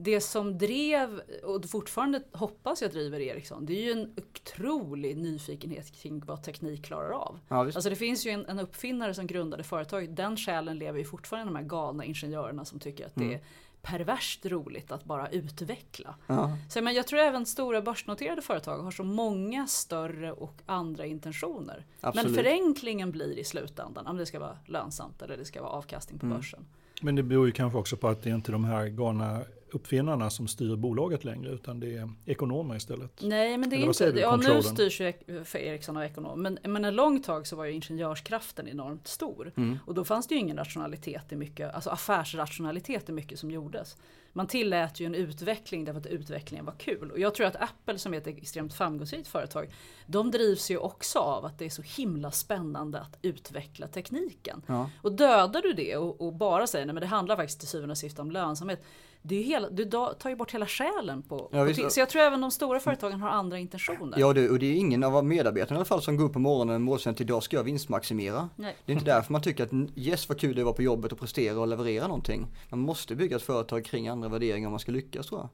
Speaker 2: Det som drev, och fortfarande hoppas jag driver Ericsson, det är ju en otrolig nyfikenhet kring vad teknik klarar av. Ja, alltså det finns ju en, en uppfinnare som grundade företaget, den själen lever ju fortfarande de här galna ingenjörerna som tycker att mm. det är perverst roligt att bara utveckla. Ja. Så, men jag tror även stora börsnoterade företag har så många större och andra intentioner. Absolut. Men förenklingen blir i slutändan om det ska vara lönsamt eller det ska vara avkastning på mm. börsen.
Speaker 3: Men det beror ju kanske också på att det är inte de här galna uppfinnarna som styr bolaget längre utan det är ekonomer istället.
Speaker 2: Nej men det är inte, ja nu styrs ju för Ericsson av ekonomer men, men en lång tag så var ju ingenjörskraften enormt stor. Mm. Och då fanns det ju ingen rationalitet i mycket, alltså affärsrationalitet i mycket som gjordes. Man tillät ju en utveckling därför att utvecklingen var kul. Och jag tror att Apple som är ett extremt framgångsrikt företag, de drivs ju också av att det är så himla spännande att utveckla tekniken. Ja. Och dödar du det och, och bara säger nej men det handlar faktiskt till syvende och sist om lönsamhet det är hela, du tar ju bort hela själen på, ja, på Så jag tror även de stora företagen har andra intentioner.
Speaker 4: Ja, det, och det är ingen av medarbetarna i alla fall som går upp på morgonen med målsättning idag ska jag vinstmaximera. Nej. Det är inte därför man tycker att yes vad kul det var på jobbet och prestera och leverera någonting. Man måste bygga ett företag kring andra värderingar om man ska lyckas tror jag.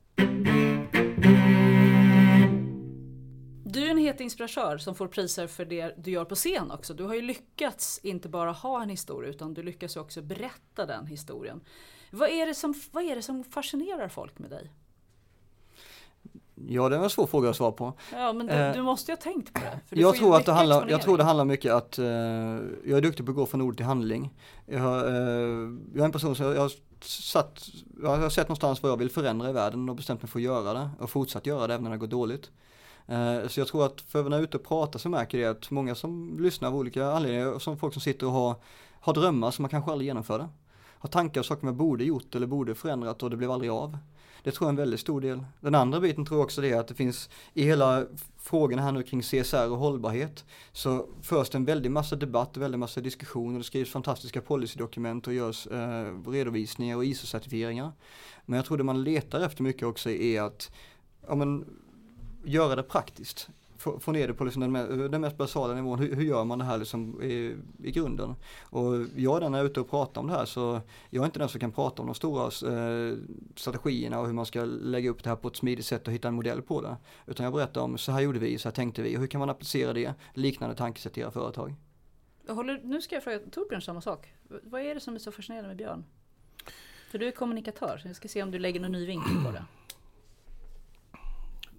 Speaker 2: Du är en het inspiratör som får priser för det du gör på scen också. Du har ju lyckats inte bara ha en historia utan du lyckas också berätta den historien. Vad är, det som, vad är det som fascinerar folk med dig?
Speaker 4: Ja, det är en svår fråga att svara på.
Speaker 2: Ja, men du, eh, du måste ju ha tänkt på det.
Speaker 4: jag, tror att det handlar, jag tror det handlar mycket att uh, jag är duktig på att gå från ord till handling. Jag, uh, jag är en person som jag, jag, har satt, jag har sett någonstans vad jag vill förändra i världen och bestämt mig för att göra det och fortsatt göra det även när det går dåligt. Uh, så jag tror att för när jag är ute och pratar så märker jag att många som lyssnar av olika anledningar, som folk som sitter och har, har drömmar som man kanske aldrig genomförde har tankar och saker man borde gjort eller borde förändrat och det blev aldrig av. Det tror jag är en väldigt stor del. Den andra biten tror jag också det är att det finns i hela frågorna här nu kring CSR och hållbarhet så förs det en väldig massa debatt väldigt massa diskussioner. Det skrivs fantastiska policydokument och görs eh, redovisningar och ISO-certifieringar. Men jag tror det man letar efter mycket också är att ja, men, göra det praktiskt få, få ner det på liksom den, den mest basala nivån. Hur, hur, gör man det här liksom i, i grunden? Och jag är när jag är ute och pratar om det här så jag är inte den som kan prata om de stora eh, strategierna och hur man ska lägga upp det här på ett smidigt sätt och hitta en modell på det. Utan jag berättar om så här gjorde vi, så här tänkte vi och hur kan man applicera det, liknande tankesätt i era företag.
Speaker 2: håller, nu ska jag fråga Torbjörn samma sak. Vad är det som är så fascinerande med Björn? För du är kommunikatör, så jag ska se om du lägger någon ny vinkel på det.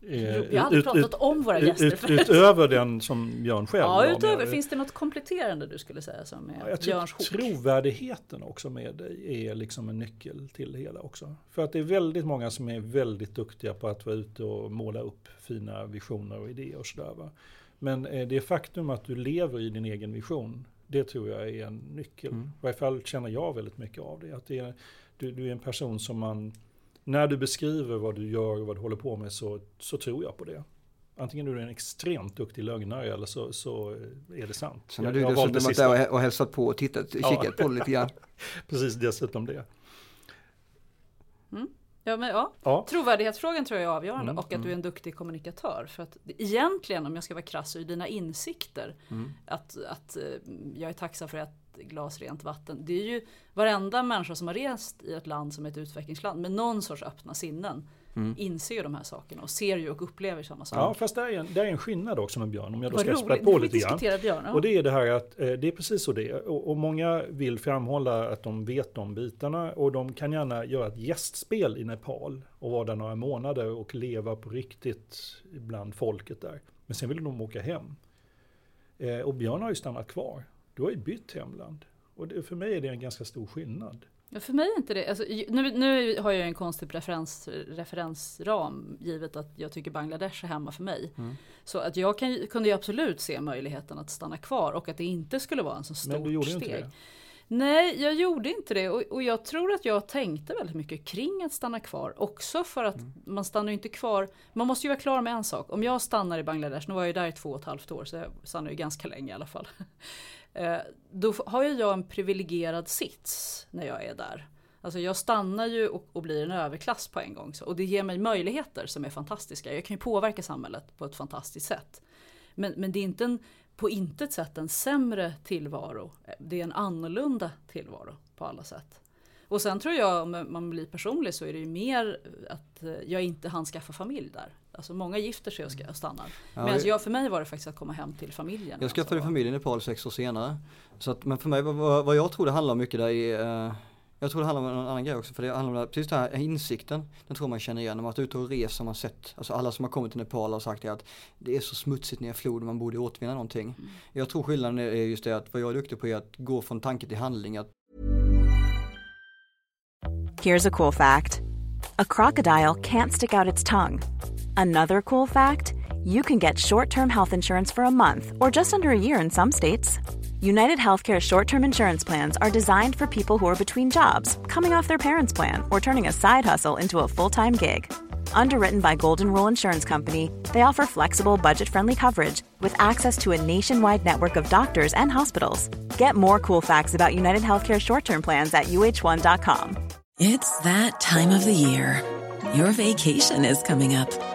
Speaker 3: Eh, Vi har pratat ut, om våra gäster ut, Utöver den som Björn själv
Speaker 2: Ja, utöver. Finns det något kompletterande du skulle säga som är
Speaker 3: jag Björns hook? Trovärdigheten också med dig är liksom en nyckel till det hela också. För att det är väldigt många som är väldigt duktiga på att vara ute och måla upp fina visioner och idéer och sådär. Men eh, det faktum att du lever i din egen vision, det tror jag är en nyckel. Mm. I varje fall känner jag väldigt mycket av det. Att det är, du, du är en person som man när du beskriver vad du gör och vad du håller på med så, så tror jag på det. Antingen du är en extremt duktig lögnare eller så, så är det sant.
Speaker 4: Sen har du dessutom varit där och hälsat på och tittat, kikat ja. på lite grann.
Speaker 3: Precis, dessutom det.
Speaker 2: Mm. Ja, men, ja. ja. Trovärdighetsfrågan tror jag är avgörande mm, och att mm. du är en duktig kommunikatör. För att egentligen, om jag ska vara krass, så är dina insikter mm. att, att eh, jag är tacksam för att glas rent vatten. Det är ju varenda människa som har rest i ett land som är ett utvecklingsland med någon sorts öppna sinnen mm. inser ju de här sakerna och ser ju och upplever samma sak.
Speaker 3: Ja fast det är en, det är en skillnad också med Björn om jag då ska spä på lite grann. Björn, ja. Och det är det här att eh, det är precis så det är. Och, och, många vill framhålla att de vet de bitarna och de kan gärna göra ett gästspel i Nepal och vara där några månader och leva på riktigt bland folket där. Men sen vill de åka hem. Eh, och Björn har ju stannat kvar du har ju bytt hemland. Och det, för mig är det en ganska stor skillnad.
Speaker 2: Ja, för mig är inte det. Alltså, nu, nu har jag en konstig referens, referensram givet att jag tycker Bangladesh är hemma för mig. Mm. Så att jag kan, kunde ju absolut se möjligheten att stanna kvar och att det inte skulle vara en så stort steg. Men du gjorde steg. inte det? Nej, jag gjorde inte det och, och, jag tror att jag tänkte väldigt mycket kring att stanna kvar. Också för att mm. man stannar inte kvar, man måste ju vara klar med en sak. Om jag stannar i Bangladesh, nu var jag ju där i två och ett halvt år så jag stannar ju ganska länge i alla fall. Eh, då har ju jag en privilegierad sits när jag är där. Alltså jag stannar ju och, och, blir en överklass på en gång. Så, och det ger mig möjligheter som är fantastiska. Jag kan ju påverka samhället på ett fantastiskt sätt. Men, men det är inte en på intet sätt en sämre tillvaro. Eh, det är en annorlunda tillvaro på alla sätt. Och sen tror jag om man blir personlig så är det ju mer att eh, jag inte hann skaffa familj där. Alltså många gifter sig och stannar. Ja, Medan jag, för mig var det faktiskt att komma hem till familjen.
Speaker 4: Jag skaffade alltså. familj i Nepal sex år senare. Så att, men för mig, vad, vad jag tror det handlar om mycket där är uh, jag tror det handlar om en annan grej också, för det handlar om precis den här insikten, den tror man känner igen. När man varit ute och rest har man sett, alltså alla som har kommit till Nepal har sagt det att det är så smutsigt ner i floden, man borde återvinna någonting. Mm. Jag tror skillnaden är just det att vad jag är duktig på är att gå från tanke till handling. Att...
Speaker 5: Here's a cool fact. A crocodile can't stick out its tongue. Another cool fact, you can get short-term health insurance for a month or just under a year in some states. United Healthcare short term insurance plans are designed for people who are between jobs, coming off their parents' plan, or turning a side hustle into a full time gig. Underwritten by Golden Rule Insurance Company, they offer flexible, budget friendly coverage with access to a nationwide network of doctors and hospitals. Get more cool facts about United Healthcare short term plans at uh1.com.
Speaker 6: It's that time of the year. Your vacation is coming up.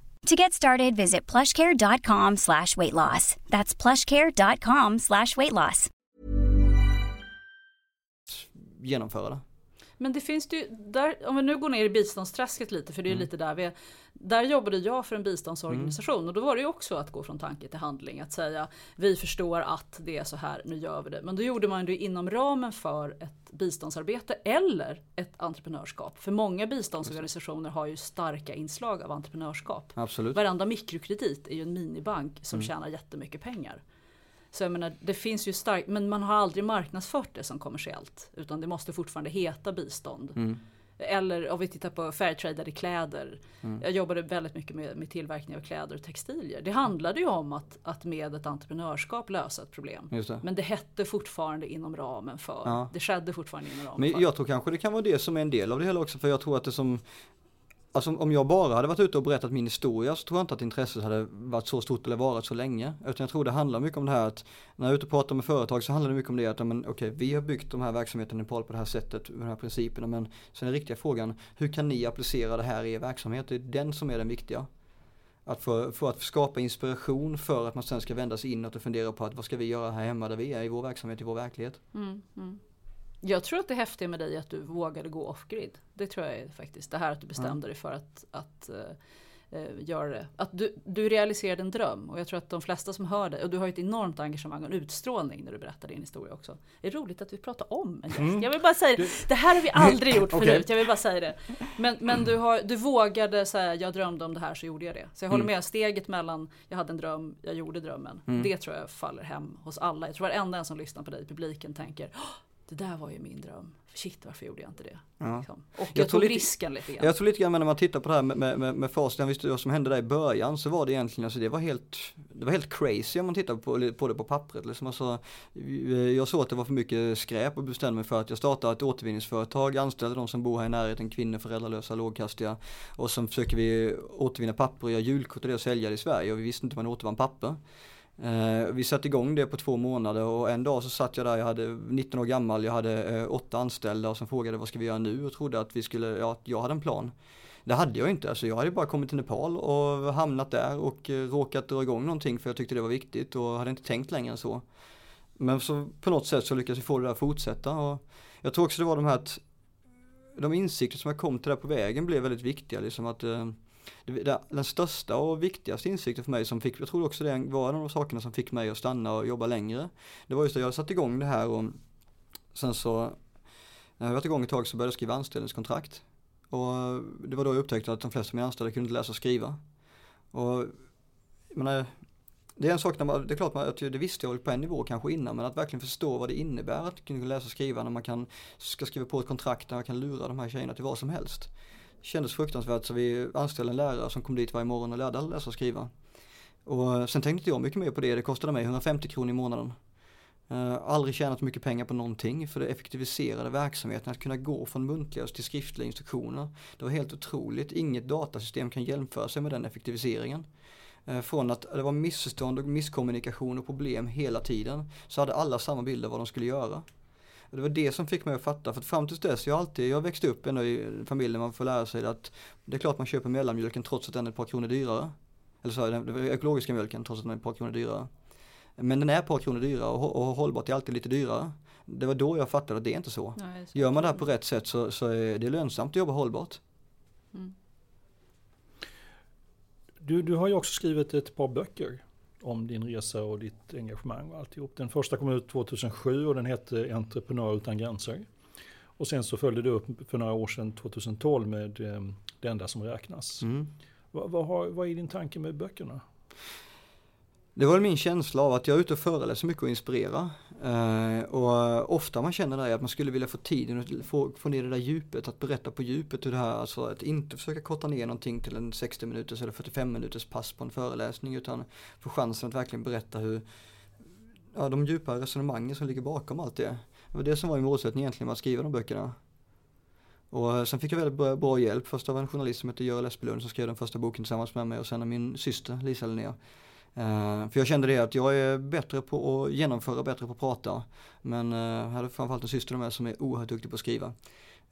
Speaker 7: To get started, visit plushcare.com slash weight loss. That's plushcare.com slash weight loss.
Speaker 4: Genomföra det.
Speaker 2: Men det finns ju, där, om vi nu går ner i biståndsträsket lite, för det är mm. lite där vi är. Där jobbade jag för en biståndsorganisation mm. och då var det ju också att gå från tanke till handling. Att säga vi förstår att det är så här, nu gör vi det. Men då gjorde man det inom ramen för ett biståndsarbete eller ett entreprenörskap. För många biståndsorganisationer har ju starka inslag av entreprenörskap.
Speaker 4: Absolut.
Speaker 2: Varenda mikrokredit är ju en minibank som mm. tjänar jättemycket pengar. Så jag menar, det finns ju starkt, men man har aldrig marknadsfört det som kommersiellt. Utan det måste fortfarande heta bistånd. Mm. Eller om vi tittar på fairtradade kläder. Mm. Jag jobbade väldigt mycket med, med tillverkning av kläder och textilier. Det handlade ju om att, att med ett entreprenörskap lösa ett problem. Det. Men det hette fortfarande inom ramen för. Ja. Det skedde fortfarande inom ramen
Speaker 4: Men
Speaker 2: för.
Speaker 4: jag tror kanske det kan vara det som är en del av det hela också. För jag tror att det som Alltså om jag bara hade varit ute och berättat min historia så tror jag inte att intresset hade varit så stort eller varit så länge. Utan jag tror det handlar mycket om det här att när jag är ute och pratar med företag så handlar det mycket om det att men, okay, vi har byggt de här verksamheterna i Nepal på det här sättet, med de här principerna. Men sen är den riktiga frågan, hur kan ni applicera det här i er verksamhet? Det är den som är den viktiga. Att för, för att skapa inspiration för att man sen ska vända sig inåt och fundera på att vad ska vi göra här hemma där vi är i vår verksamhet, i vår verklighet. Mm, mm.
Speaker 2: Jag tror att det häftiga med dig är att du vågade gå off-grid. Det tror jag är faktiskt. Det här att du bestämde mm. dig för att, att uh, göra det. Att du, du realiserade en dröm. Och jag tror att de flesta som hör dig, och du har ett enormt engagemang och en utstrålning när du berättar din historia också. Det är roligt att vi pratar om en gäst. Mm. Jag vill bara säga det. Det här har vi aldrig gjort förut. okay. Jag vill bara säga det. Men, men du, har, du vågade säga, jag drömde om det här så gjorde jag det. Så jag håller mm. med, steget mellan, jag hade en dröm, jag gjorde drömmen. Mm. Det tror jag faller hem hos alla. Jag tror varenda en som lyssnar på dig i publiken tänker, det där var ju min dröm. Shit varför gjorde jag inte det? Ja. Liksom. Och jag, jag tog lite, risken lite grann.
Speaker 4: Jag tror lite grann när man tittar på det här med, med, med, med facit, visste vad som hände där i början så var det egentligen, alltså det var helt, det var helt crazy om man tittar på, på det på pappret. Liksom. Alltså, jag såg att det var för mycket skräp och bestämde mig för att jag startade ett återvinningsföretag, anställde de som bor här i närheten, kvinnor, föräldralösa, lågkastiga. Och så försöker vi återvinna papper och göra julkort och det och sälja det i Sverige och vi visste inte hur man återvann papper. Eh, vi satte igång det på två månader och en dag så satt jag där, jag hade 19 år gammal, jag hade eh, åtta anställda och som frågade vad ska vi göra nu och trodde att vi skulle, ja, att jag hade en plan. Det hade jag inte, alltså jag hade bara kommit till Nepal och hamnat där och eh, råkat dra igång någonting för jag tyckte det var viktigt och hade inte tänkt längre än så. Men så på något sätt så lyckades vi få det där att fortsätta och jag tror också det var de här att de insikter som jag kom till där på vägen blev väldigt viktiga liksom att eh, den största och viktigaste insikten för mig som fick, jag tror också det var en av de sakerna som fick mig att stanna och jobba längre. Det var just att jag satte igång det här och sen så, när jag varit igång ett tag så började jag skriva anställningskontrakt. Och det var då jag upptäckte att de flesta av mina anställda kunde inte läsa och skriva. Och menar, det är en sak, när man, det är klart att det visste jag väl på en nivå kanske innan, men att verkligen förstå vad det innebär att kunna läsa och skriva när man kan, ska skriva på ett kontrakt där man kan lura de här tjejerna till vad som helst. Det kändes fruktansvärt så vi anställde en lärare som kom dit varje morgon och lärde alla läsa och skriva. Och eh, sen tänkte jag mycket mer på det, det kostade mig 150 kronor i månaden. Uh, aldrig tjänat mycket pengar på någonting för det effektiviserade verksamheten att kunna gå från muntliga till skriftliga instruktioner. Det var helt otroligt, inget datasystem kan jämföra sig med den effektiviseringen. Uh, från att det var missförstånd och misskommunikation och problem hela tiden så hade alla samma bild av vad de skulle göra. Och det var det som fick mig att fatta, för att fram tills dess, jag alltid, jag växte upp ändå i en familj där man får lära sig att det är klart man köper mellanmjölken trots att den är ett par kronor dyrare. Eller så, den ekologiska mjölken trots att den är ett par kronor dyrare. Men den är ett par kronor dyrare och, och hållbart är alltid lite dyrare. Det var då jag fattade att det är inte så. Nej, Gör man det här på rätt sätt så, så är det lönsamt att jobba hållbart. Mm.
Speaker 3: Du, du har ju också skrivit ett par böcker om din resa och ditt engagemang och alltihop. Den första kom ut 2007 och den hette Entreprenör utan gränser. Och sen så följde du upp för några år sedan 2012 med eh, Det enda som räknas. Mm. Vad, vad, har, vad är din tanke med böckerna?
Speaker 4: Det var min känsla av att jag är ute och föreläser mycket och inspirerar. Uh, och ofta man känner det att man skulle vilja få tiden att få, få ner det där djupet, att berätta på djupet hur det här, alltså att inte försöka korta ner någonting till en 60 minuters eller 45 minuters pass på en föreläsning utan få chansen att verkligen berätta hur, ja de djupa resonemangen som ligger bakom allt det. Det var det som var min målsättning egentligen med att skriva de böckerna. Och sen fick jag väldigt bra, bra hjälp, först av en journalist som heter Görel Espelund som skrev den första boken tillsammans med mig och sen av min syster Lisa Linnér för jag kände det att jag är bättre på att genomföra, bättre på att prata. Men uh, jag hade framförallt en syster med som är oerhört duktig på att skriva.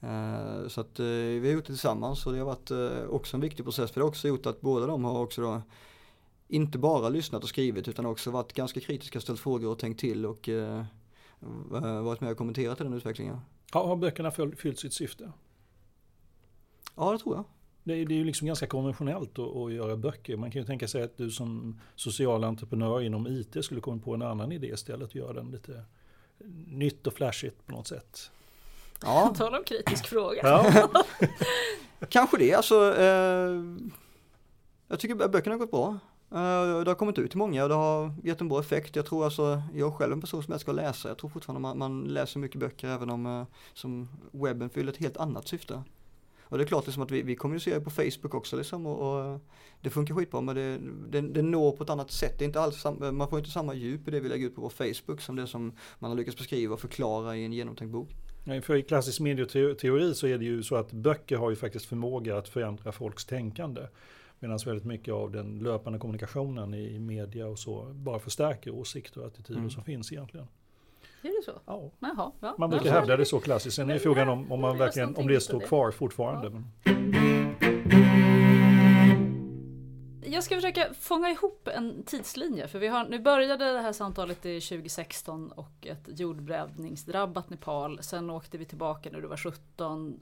Speaker 4: Uh, så att vi har gjort det tillsammans och det har varit också en viktig process för det har också gjort att båda de har också då inte bara lyssnat och skrivit utan också varit ganska kritiska, ställt frågor och tänkt till och varit med och kommenterat i den utvecklingen.
Speaker 3: Har böckerna fyllt sitt syfte?
Speaker 4: Ja, det tror jag.
Speaker 3: Det är, det är ju liksom ganska konventionellt att, att, göra böcker. Man kan ju tänka sig att du som social entreprenör inom IT skulle komma på en annan idé istället och göra den lite nytt och flashigt på något sätt.
Speaker 2: Ja. Tala om kritisk fråga. Ja.
Speaker 4: Kanske det, alltså. Eh, jag tycker böckerna har gått bra. Uh, det har kommit ut till många och det har gett en bra effekt. Jag tror alltså, jag är själv en person som älskar att läsa. Jag tror fortfarande man, man läser mycket böcker även om uh, som webben fyller ett helt annat syfte. Och det är klart liksom att vi, vi kommunicerar på Facebook också liksom och, och det funkar skitbra men det, det, det når på ett annat sätt. Det är inte alls man får inte samma djup i det vi lägger ut på vår Facebook som det som man har lyckats beskriva och förklara i en genomtänkt bok.
Speaker 3: För i klassisk medieteori så är det ju så att böcker har ju faktiskt förmåga att förändra folks tänkande. Medan väldigt mycket av den löpande kommunikationen i media och så bara förstärker åsikter och attityder mm. som finns egentligen.
Speaker 2: Är det så? Ja. Jaha,
Speaker 3: ja. Man brukar hävda det så klassiskt. Sen är frågan om, om, man verkligen, om det står kvar fortfarande. Ja.
Speaker 2: Jag ska försöka fånga ihop en tidslinje. För vi har, nu började det här samtalet i 2016 och ett jordbävningsdrabbat Nepal. Sen åkte vi tillbaka när du var 17,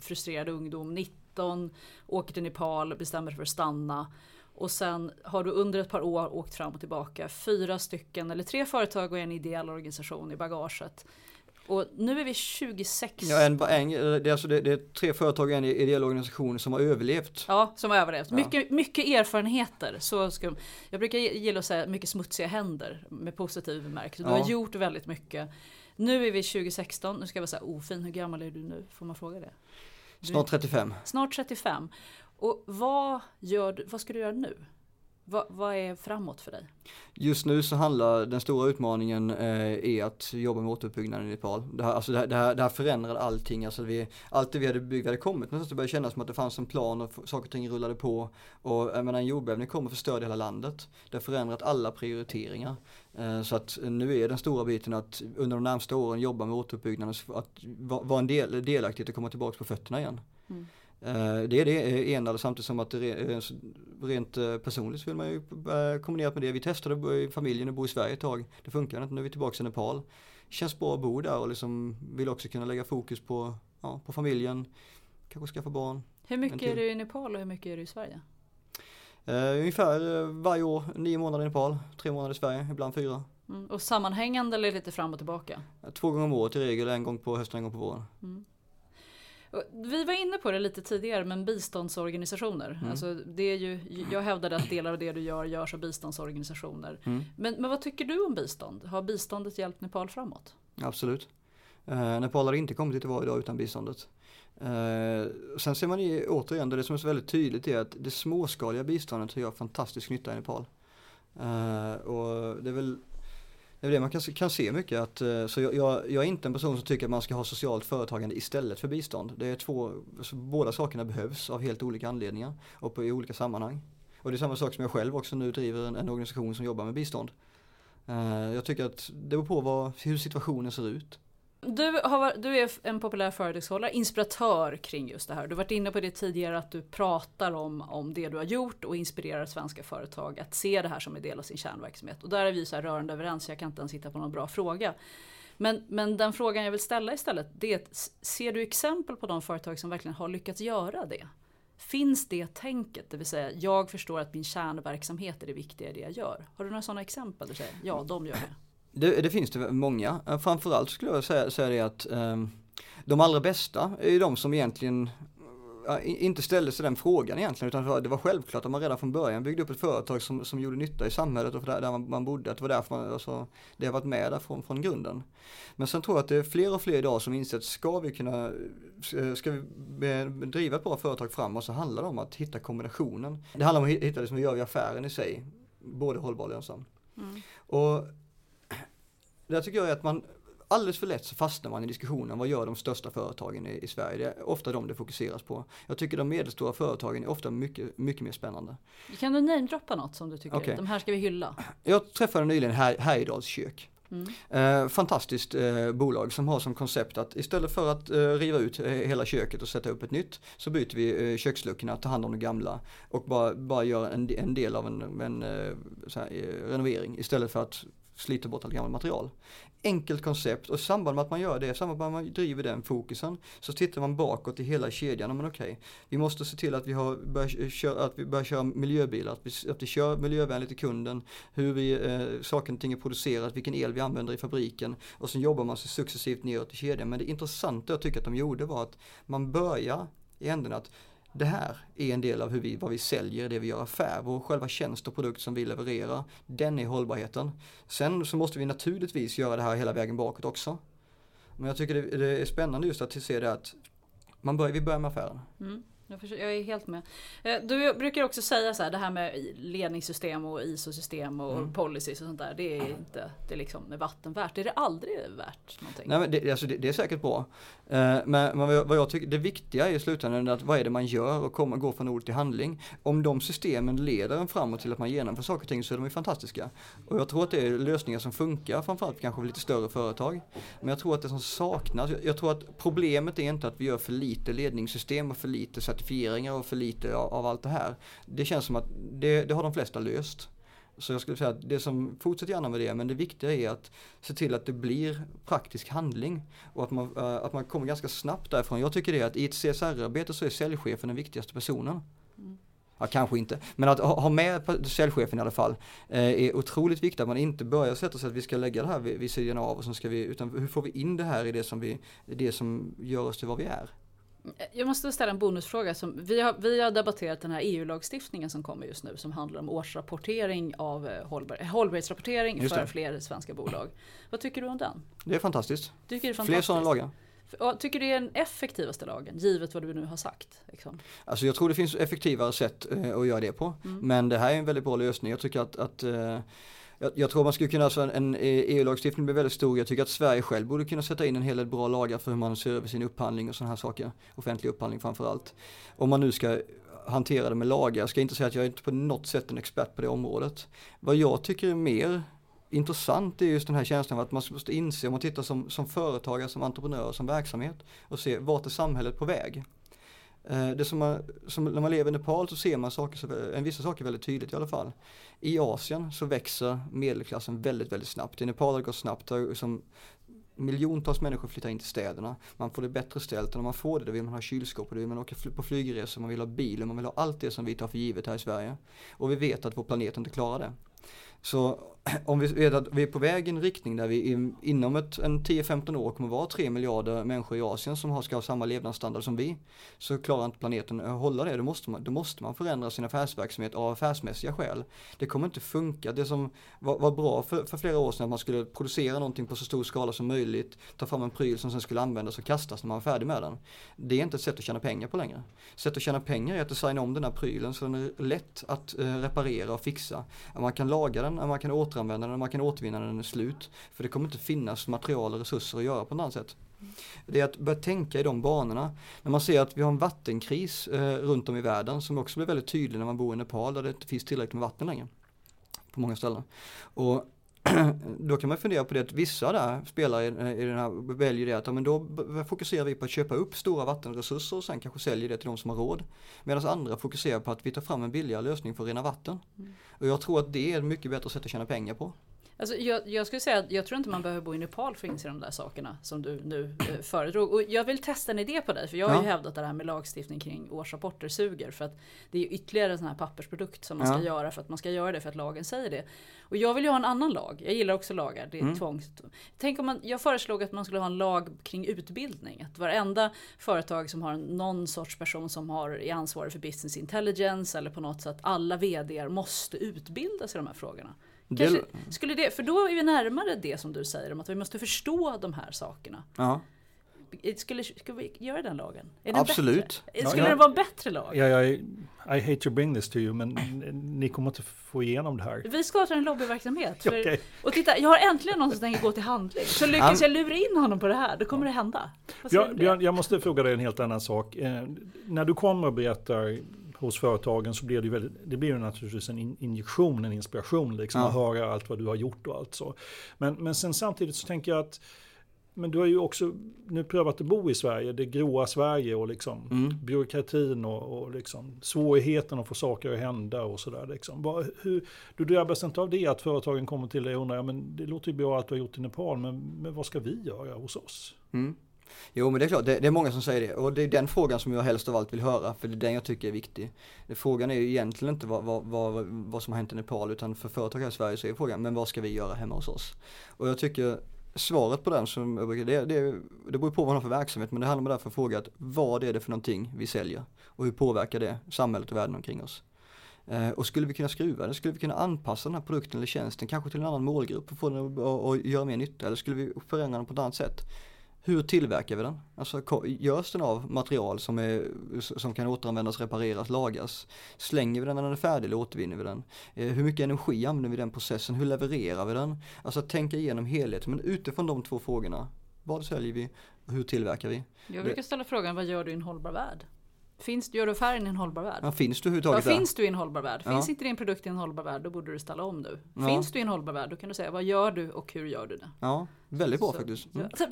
Speaker 2: frustrerad ungdom, 19, åker till Nepal, bestämmer sig för att stanna. Och sen har du under ett par år åkt fram och tillbaka fyra stycken eller tre företag och en ideell organisation i bagaget. Och nu är vi 26.
Speaker 4: Ja, en, en, det, är alltså det, det är tre företag och en ideell organisation som har överlevt.
Speaker 2: Ja, som har överlevt. Ja. Mycket, mycket erfarenheter. Så ska, jag brukar gilla att säga mycket smutsiga händer med positiv bemärkelse. Du ja. har gjort väldigt mycket. Nu är vi 2016, nu ska jag vara så här ofin, hur gammal är du nu? Får man fråga det?
Speaker 4: Du, snart 35.
Speaker 2: Snart 35. Och vad, gör du, vad ska du göra nu? Vad, vad, är framåt för dig?
Speaker 4: Just nu så handlar den stora utmaningen eh, är att jobba med återuppbyggnaden i Nepal. Det här, alltså det, här, det, här, det här förändrade allting. Alltså vi, allt det vi hade byggt, hade kommit någonstans, det började kännas som att det fanns en plan och saker och ting rullade på. Och jag menar, en jordbävning kommer att förstöra hela landet. Det har förändrat alla prioriteringar. Eh, så att nu är den stora biten att under de närmsta åren jobba med återuppbyggnaden, att vara en del, delaktig och komma tillbaka på fötterna igen. Mm. Eh, det är det ena, samtidigt som att det rent eh, personligt så vill man ju kombinera med det. Vi testade i familjen att bo i Sverige ett tag. Det funkar inte, nu är vi tillbaka i Nepal. Känns bra att bo där och liksom vill också kunna lägga fokus på, ja, på familjen, kanske skaffa barn.
Speaker 2: Hur mycket är du i Nepal och hur mycket är du i Sverige?
Speaker 4: Ungefär varje år, nio månader i Nepal, tre månader i Sverige, ibland fyra.
Speaker 2: Mm. Och sammanhängande eller lite fram och tillbaka?
Speaker 4: Två gånger om året i regel, en gång på hösten, en gång på våren. Mm.
Speaker 2: Vi var inne på det lite tidigare men biståndsorganisationer. Mm. Alltså det är ju, jag hävdade att delar av det du gör görs av biståndsorganisationer. Mm. Men, men vad tycker du om bistånd? Har biståndet hjälpt Nepal framåt?
Speaker 4: Absolut. Eh, Nepal har inte kommit dit det var idag utan biståndet. Eh, sen ser man ju återigen, det som är så väldigt tydligt är att det småskaliga biståndet gör fantastisk nytta i Nepal. Eh, och det är väl det är det man kan, kan se mycket att, eh, så jag, jag, jag, är inte en person som tycker att man ska ha socialt företagande istället för bistånd. Det är två, båda sakerna behövs av helt olika anledningar och på, i olika sammanhang. Och det är samma sak som jag själv också nu driver en, en organisation som jobbar med bistånd. Uh, jag tycker att det beror på vad, hur situationen ser ut.
Speaker 2: Du, har, du är en populär föredragshållare, inspiratör kring just det här. Du har varit inne på det tidigare att du pratar om, om det du har gjort och inspirerar svenska företag att se det här som en del av sin kärnverksamhet. Och där är vi så här rörande överens, jag kan inte ens hitta på någon bra fråga. Men, men den frågan jag vill ställa istället, det är ser du exempel på de företag som verkligen har lyckats göra det? Finns det tänket, det vill säga jag förstår att min kärnverksamhet är det viktiga i det jag gör. Har du några sådana exempel? Du säger, ja, de gör det.
Speaker 4: Det, det, finns det många. Eh, framförallt skulle jag säga, säga det att um, de allra bästa är ju de som egentligen inte ställde sig den frågan egentligen utan det var självklart att man redan från början byggde upp ett företag som, som gjorde nytta i samhället och där, där man, bodde. Att det var därför man, alltså, det har varit med där från, från grunden. Men sen tror jag att det är fler och fler idag som inser att ska vi kunna, eh, ska vi driva ett bra företag framåt så handlar det om att hitta kombinationen. Det handlar om att hitta det som vi gör i affären i sig, både hållbar och lönsam. Mm. Och där tycker jag är att man alldeles för lätt så fastnar man i diskussionen vad gör de största företagen i, i, Sverige. Det är ofta de det fokuseras på. Jag tycker de medelstora företagen är ofta mycket, mycket mer spännande.
Speaker 2: Kan du namedroppa något som du tycker, okay. de här ska vi hylla?
Speaker 4: Jag träffade nyligen Härjedals kök. Mm. Eh, fantastiskt eh, bolag som har som koncept att istället för att eh, riva ut eh, hela köket och sätta upp ett nytt så byter vi eh, köksluckorna, tar hand om det gamla och bara, bara gör en, en del av en, en eh, här, renovering istället för att sliter bort allt gammalt material. Enkelt koncept och i samband med att man gör det, i samband med att man driver den fokusen så tittar man bakåt i hela kedjan. Men okej, okay, vi måste se till att vi, har, börjar, köra, att vi börjar köra miljöbilar, att vi, att vi kör miljövänligt till kunden, hur vi, eh, saker och ting är producerat, vilken el vi använder i fabriken och sen jobbar man sig successivt neråt i kedjan. Men det intressanta jag tycker att de gjorde var att man börjar i änden att det här är en del av hur vi, vad vi säljer, det vi gör affär, vår själva tjänst och produkt som vi levererar, den är hållbarheten. Sen så måste vi naturligtvis göra det här hela vägen bakåt också. Men jag tycker det, det är spännande just att se det att man börjar, vi börjar med affären. Mm.
Speaker 2: Jag, är helt med. Eh, du brukar också säga så här, det här med ledningssystem och ISO-system och mm. policies och sånt där. Det är inte det är liksom vatten värt. Är det aldrig värt någonting?
Speaker 4: Nej men det, alltså det, det är säkert bra. Eh, men, men vad jag tycker, det viktiga är i slutändan att vad är det man gör och kommer gå från ord till handling. Om de systemen leder en framåt till att man genomför saker och ting så är de ju fantastiska. Och jag tror att det är lösningar som funkar framförallt kanske för lite större företag. Men jag tror att det som saknas, jag, jag tror att problemet är inte att vi gör för lite ledningssystem och för lite certifieringar och för lite av, av allt det här. Det känns som att det, det har de flesta löst. Så jag skulle säga att det som, fortsätt gärna med det, men det viktiga är att se till att det blir praktisk handling och att man, äh, att man kommer ganska snabbt därifrån. Jag tycker det att i ett CSR-arbete så är säljchefen den viktigaste personen. Mm. Ja, kanske inte, men att ha, ha med säljchefen i alla fall eh, är otroligt viktigt. Att man inte börjar sätta sig att vi ska lägga det här vid, vid sidan av och så ska vi, utan hur får vi in det här i det som, vi, det som gör oss till vad vi är.
Speaker 2: Jag måste ställa en bonusfråga. Som, vi, har, vi har debatterat den här EU-lagstiftningen som kommer just nu som handlar om årsrapportering av eh, hållbar, hållbarhetsrapportering för fler svenska bolag. Vad tycker du om den?
Speaker 4: Det är fantastiskt.
Speaker 2: Tycker det är
Speaker 4: fantastiskt. Fler sådana lagar.
Speaker 2: Tycker du det är den effektivaste lagen, givet vad du nu har sagt? Liksom?
Speaker 4: Alltså jag tror det finns effektivare sätt eh, att göra det på. Mm. Men det här är en väldigt bra lösning. Jag tycker att, att eh, jag, jag, tror man skulle kunna, alltså en EU-lagstiftning eh, e blir väldigt stor. Jag tycker att Sverige själv borde kunna sätta in en hel del bra lagar för hur man ser över sin upphandling och sådana här saker. Offentlig upphandling framförallt. Om man nu ska hantera det med lagar, jag ska inte säga att jag är inte på något sätt en expert på det området. Vad jag tycker är mer intressant är just den här känslan av att man måste inse, om man tittar som, som företagare, som entreprenör, som verksamhet och se vart är samhället på väg. Eh, det som, man, som när man lever i Nepal så ser man saker, en vissa saker väldigt tydligt i alla fall. I Asien så växer medelklassen väldigt, väldigt snabbt. I Nepal har det gått snabbt. Som miljontals människor flyttar in till städerna. Man får det bättre ställt och när man får det då vill man ha kylskåp och då vill man åka på flygresor, man vill ha bil och man vill ha allt det som vi tar för givet här i Sverige. Och vi vet att vår planet inte klarar det. Så om vi vet att vi är på väg i en riktning där vi inom ett, en 10-15 år kommer vara 3 miljarder människor i Asien som ska ha samma levnadsstandard som vi. Så klarar inte planeten att hålla det, då måste man, då måste man förändra sin affärsverksamhet av affärsmässiga skäl. Det kommer inte funka. Det som var, var bra för, för, flera år sedan att man skulle producera någonting på så stor skala som möjligt, ta fram en pryl som sen skulle användas och kastas när man var färdig med den. Det är inte ett sätt att tjäna pengar på längre. Sätt att tjäna pengar är att designa om den här prylen så den är lätt att eh, reparera och fixa. Att man kan laga den, att man kan återanvända den, att man kan återvinna när den är slut. För det kommer inte finnas material och resurser att göra på något annat sätt. Det är att börja tänka i de banorna. När man ser att vi har en vattenkris eh, runt om i världen som också blir väldigt tydlig när man bor i Nepal där det inte finns tillräckligt med vatten längre. På många ställen. Och då kan man fundera på det att vissa där spelare i, den här väljer det att ja, men då fokuserar vi på att köpa upp stora vattenresurser och sen kanske säljer det till de som har råd. Medan andra fokuserar på att vi tar fram en billigare lösning för att rena vatten. Mm. Och jag tror att det är ett mycket bättre sätt att tjäna pengar på.
Speaker 2: Alltså jag, jag skulle säga att jag tror inte man behöver bo i Nepal för att inse de där sakerna som du nu eh, föredrog. Och jag vill testa en idé på dig, för jag har ja. ju hävdat att det här med lagstiftning kring årsrapporter suger. För att det är ytterligare en sån här pappersprodukt som man ska göra för att man ska göra det för att lagen säger det. Och jag vill ju ha en annan lag. Jag gillar också lagar, det är mm. tvångs. Tänk om man, jag föreslog att man skulle ha en lag kring utbildning. Att varenda företag som har någon sorts person som har, är ansvarig för business intelligence eller på något sätt alla VD måste utbilda sig i de här frågorna. Kanske, skulle det, för då är vi närmare det som du säger om att vi måste förstå de här sakerna. Ja. Skulle, skulle vi göra den lagen?
Speaker 4: Absolut.
Speaker 2: Bättre? Skulle ja, det vara en bättre lag?
Speaker 3: Ja, ja, I hate to bring this to you, men ni kommer inte få igenom det här.
Speaker 2: Vi startar en lobbyverksamhet. För, okay. Och titta, jag har äntligen någon som tänker gå till handling. Så lyckas jag lura in honom på det här, då kommer det hända.
Speaker 3: Jag, jag, jag måste fråga dig en helt annan sak. Eh, när du kommer och berättar hos företagen så blir det, väldigt, det blir naturligtvis en injektion, en inspiration liksom, ja. att höra allt vad du har gjort och allt så. Men, men sen samtidigt så tänker jag att men du har ju också nu prövat att bo i Sverige, det gråa Sverige och liksom mm. byråkratin och, och liksom svårigheten att få saker att hända och sådär. Liksom. du drabbas inte av det att företagen kommer till dig och undrar, ja, men det låter ju bra att du har gjort i Nepal, men, men vad ska vi göra hos oss? Mm.
Speaker 4: Jo men det är klart, det, det, är många som säger det och det är den frågan som jag helst av allt vill höra för det är den jag tycker är viktig. Frågan är ju egentligen inte vad, vad, vad, vad som har hänt i Nepal utan för företag här i Sverige så är frågan, men vad ska vi göra hemma hos oss? Och jag tycker svaret på den som jag brukar, det, det, det beror på vad man har för verksamhet men det handlar om därför att fråga att vad är det för någonting vi säljer och hur påverkar det samhället och världen omkring oss. Eh, och skulle vi kunna skruva det, skulle vi kunna anpassa den här produkten eller tjänsten kanske till en annan målgrupp och få den att göra mer nytta eller skulle vi förändra den på ett annat sätt. Hur tillverkar vi den? Alltså görs den av material som, är, som kan återanvändas, repareras, lagas? Slänger vi den när den är färdig eller återvinner vi den? Eh, hur mycket energi använder vi i den processen? Hur levererar vi den? Alltså att tänka igenom helheten, men utifrån de två frågorna. Vad säljer vi och hur tillverkar vi?
Speaker 2: Jag brukar ställa frågan, vad gör du i en hållbar värld? Finns, gör du affären i en hållbar värld?
Speaker 4: Ja, finns du överhuvudtaget
Speaker 2: ja, Finns du i en hållbar värld? Finns ja. inte din produkt i en hållbar värld, då borde du ställa om nu. Ja. Finns du i en hållbar värld, då kan du säga vad gör du och hur gör du det?
Speaker 4: Ja, väldigt bra så, faktiskt. Mm. Så,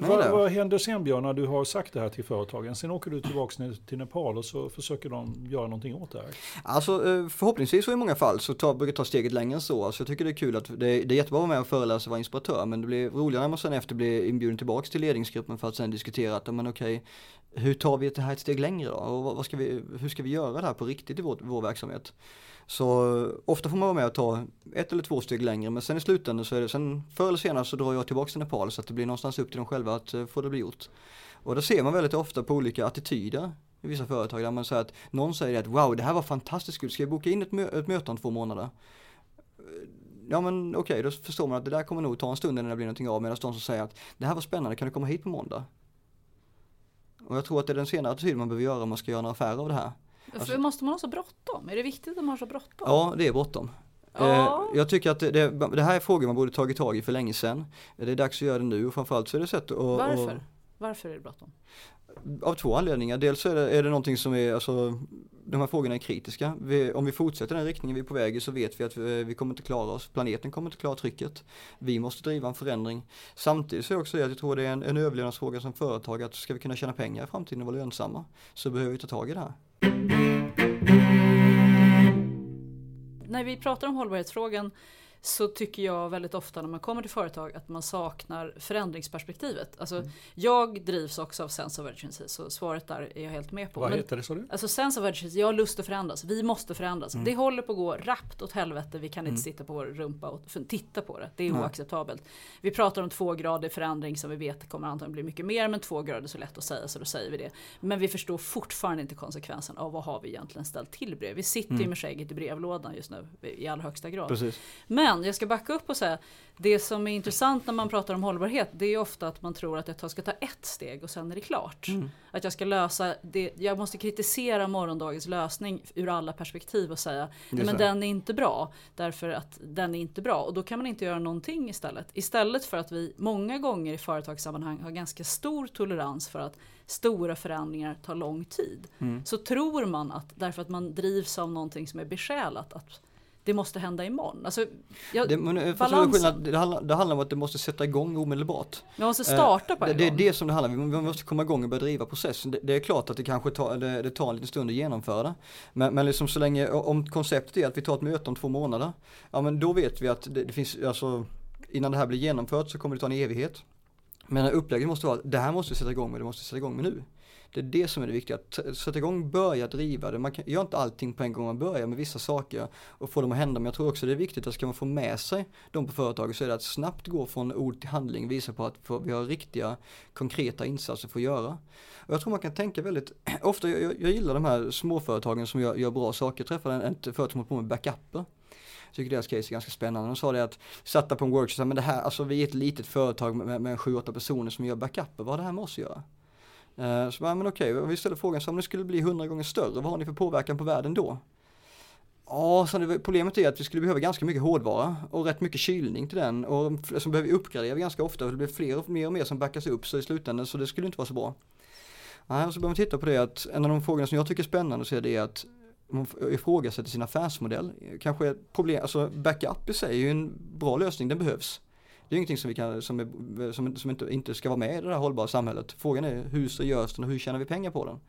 Speaker 3: vad, vad händer sen Björn, när du har sagt det här till företagen? Sen åker du tillbaka till Nepal och så försöker de göra någonting åt det här.
Speaker 4: Alltså eh, förhoppningsvis så i många fall så tar, brukar ta steget längre än så. Alltså, jag tycker det är kul att det, det är jättebra att vara med och föreläsa och vara inspiratör. Men det blir roligare när man sen efter blir inbjuden tillbaka till ledningsgruppen för att sen diskutera att, men okej, hur tar vi det här ett steg längre då? Och vad ska vi, hur ska vi göra det här på riktigt i vår, vår verksamhet? Så ofta får man vara med och ta ett eller två steg längre men sen i slutändan så är det, sen förr eller senare så drar jag tillbaka till Nepal så att det blir någonstans upp till dem själva att eh, få det bli gjort. Och det ser man väldigt ofta på olika attityder i vissa företag där man säger att någon säger att wow det här var fantastiskt kul, ska jag boka in ett, mö ett möte om två månader? Eh, ja men okej, okay, då förstår man att det där kommer nog ta en stund innan det blir någonting av medan de som säger att det här var spännande, kan du komma hit på måndag? Och jag tror att det är den senare attityden man behöver göra om man ska göra några affärer av det här.
Speaker 2: Alltså, måste man ha så bråttom? Är det viktigt att man har så bråttom?
Speaker 4: Ja, det är bråttom. Ja. Eh, jag tycker att det, det, det, här är frågor man borde tagit tag i för länge sedan. Det är dags att göra det nu och framförallt så är det sätt att...
Speaker 2: Varför? Och, Varför är det bråttom?
Speaker 4: Av två anledningar. Dels är det, är det någonting som är, alltså, de här frågorna är kritiska. Vi, om vi fortsätter den riktningen vi är på väg i så vet vi att vi, vi, kommer inte klara oss. Planeten kommer inte klara trycket. Vi måste driva en förändring. Samtidigt så är också det att jag tror det är en, en överlevnadsfråga som företag att ska vi kunna tjäna pengar i framtiden och vara lönsamma så behöver vi ta tag i det här.
Speaker 2: När vi pratar om hållbarhetsfrågan så tycker jag väldigt ofta när man kommer till företag att man saknar förändringsperspektivet. Alltså, mm. Jag drivs också av sense of urgency så svaret där är jag helt med på.
Speaker 3: Vad Men, heter det sa du?
Speaker 2: Alltså sense of urgency, jag har lust att förändras, vi måste förändras. Mm. Det håller på att gå rappt åt helvete, vi kan inte mm. sitta på vår rumpa och titta på det. Det är oacceptabelt. Vi pratar om tvågradig förändring som vi vet kommer antagligen bli mycket mer men två grader är så lätt att säga så då säger vi det. Men vi förstår fortfarande inte konsekvensen av vad har vi egentligen ställt till brev. Vi sitter mm. ju med skägget i brevlådan just nu i allra högsta grad.
Speaker 4: Precis.
Speaker 2: Men jag ska backa upp och säga det som är intressant när man pratar om hållbarhet det är ofta att man tror att jag ska ta ett steg och sen är det klart. Mm. Att jag ska lösa det, jag måste kritisera morgondagens lösning ur alla perspektiv och säga nej men den är inte bra därför att den är inte bra och då kan man inte göra någonting istället. Istället för att vi många gånger i företagssammanhang har ganska stor tolerans för att stora förändringar tar lång tid. Mm. Så tror man att därför att man drivs av någonting som är besjälat att det måste hända imorgon. Alltså, jag,
Speaker 4: det, men, eh, skillnad, det, handlar, det handlar om att det måste sätta igång omedelbart.
Speaker 2: Man måste starta på
Speaker 4: en
Speaker 2: eh,
Speaker 4: Det är det som det handlar om, vi måste komma igång och börja driva processen. Det, det är klart att det kanske tar, det, det, tar en liten stund att genomföra det. Men, men liksom så länge, om konceptet är att vi tar ett möte om två månader, ja men då vet vi att det, finns, alltså innan det här blir genomfört så kommer det ta en evighet. Men upplägget måste vara, det här måste vi sätta igång med, det måste vi sätta igång med nu. Det är det som är det viktiga, att sätta igång, börja driva det. Man kan, gör inte allting på en gång, man börjar med vissa saker och få dem att hända. Men jag tror också det är viktigt att ska man få med sig dem på företaget så är det att snabbt gå från ord till handling, visa på att vi har riktiga konkreta insatser för att göra. Och jag tror man kan tänka väldigt, ofta jag, jag gillar de här småföretagen som gör, gör bra saker. Jag träffade ett företag som håller på med backuper. Jag tycker deras case är ganska spännande. De sa det att, satta på en workshop, men det här, alltså vi är ett litet företag med, med, med 7-8 personer som gör backuper, vad har det här med oss att göra? Eh, så bara, men okej, okay, vi ställer frågan, så om det skulle bli 100 gånger större, vad har ni för påverkan på världen då? Ja, så det, problemet är att vi skulle behöva ganska mycket hårdvara och rätt mycket kylning till den och som behöver vi uppgradera ganska ofta och det blir fler och mer och mer som backas upp så i slutändan så det skulle inte vara så bra. Nej, så behöver man titta på det att en av de frågorna som jag tycker är spännande så är det att man ifrågasätter sin affärsmodell. Kanske problem, alltså backup i sig är ju en bra lösning, den behövs. Det är ingenting som, vi kan, som, är, som, som inte, inte ska vara med i det här hållbara samhället. Frågan är hur så görs den och hur tjänar vi pengar på den?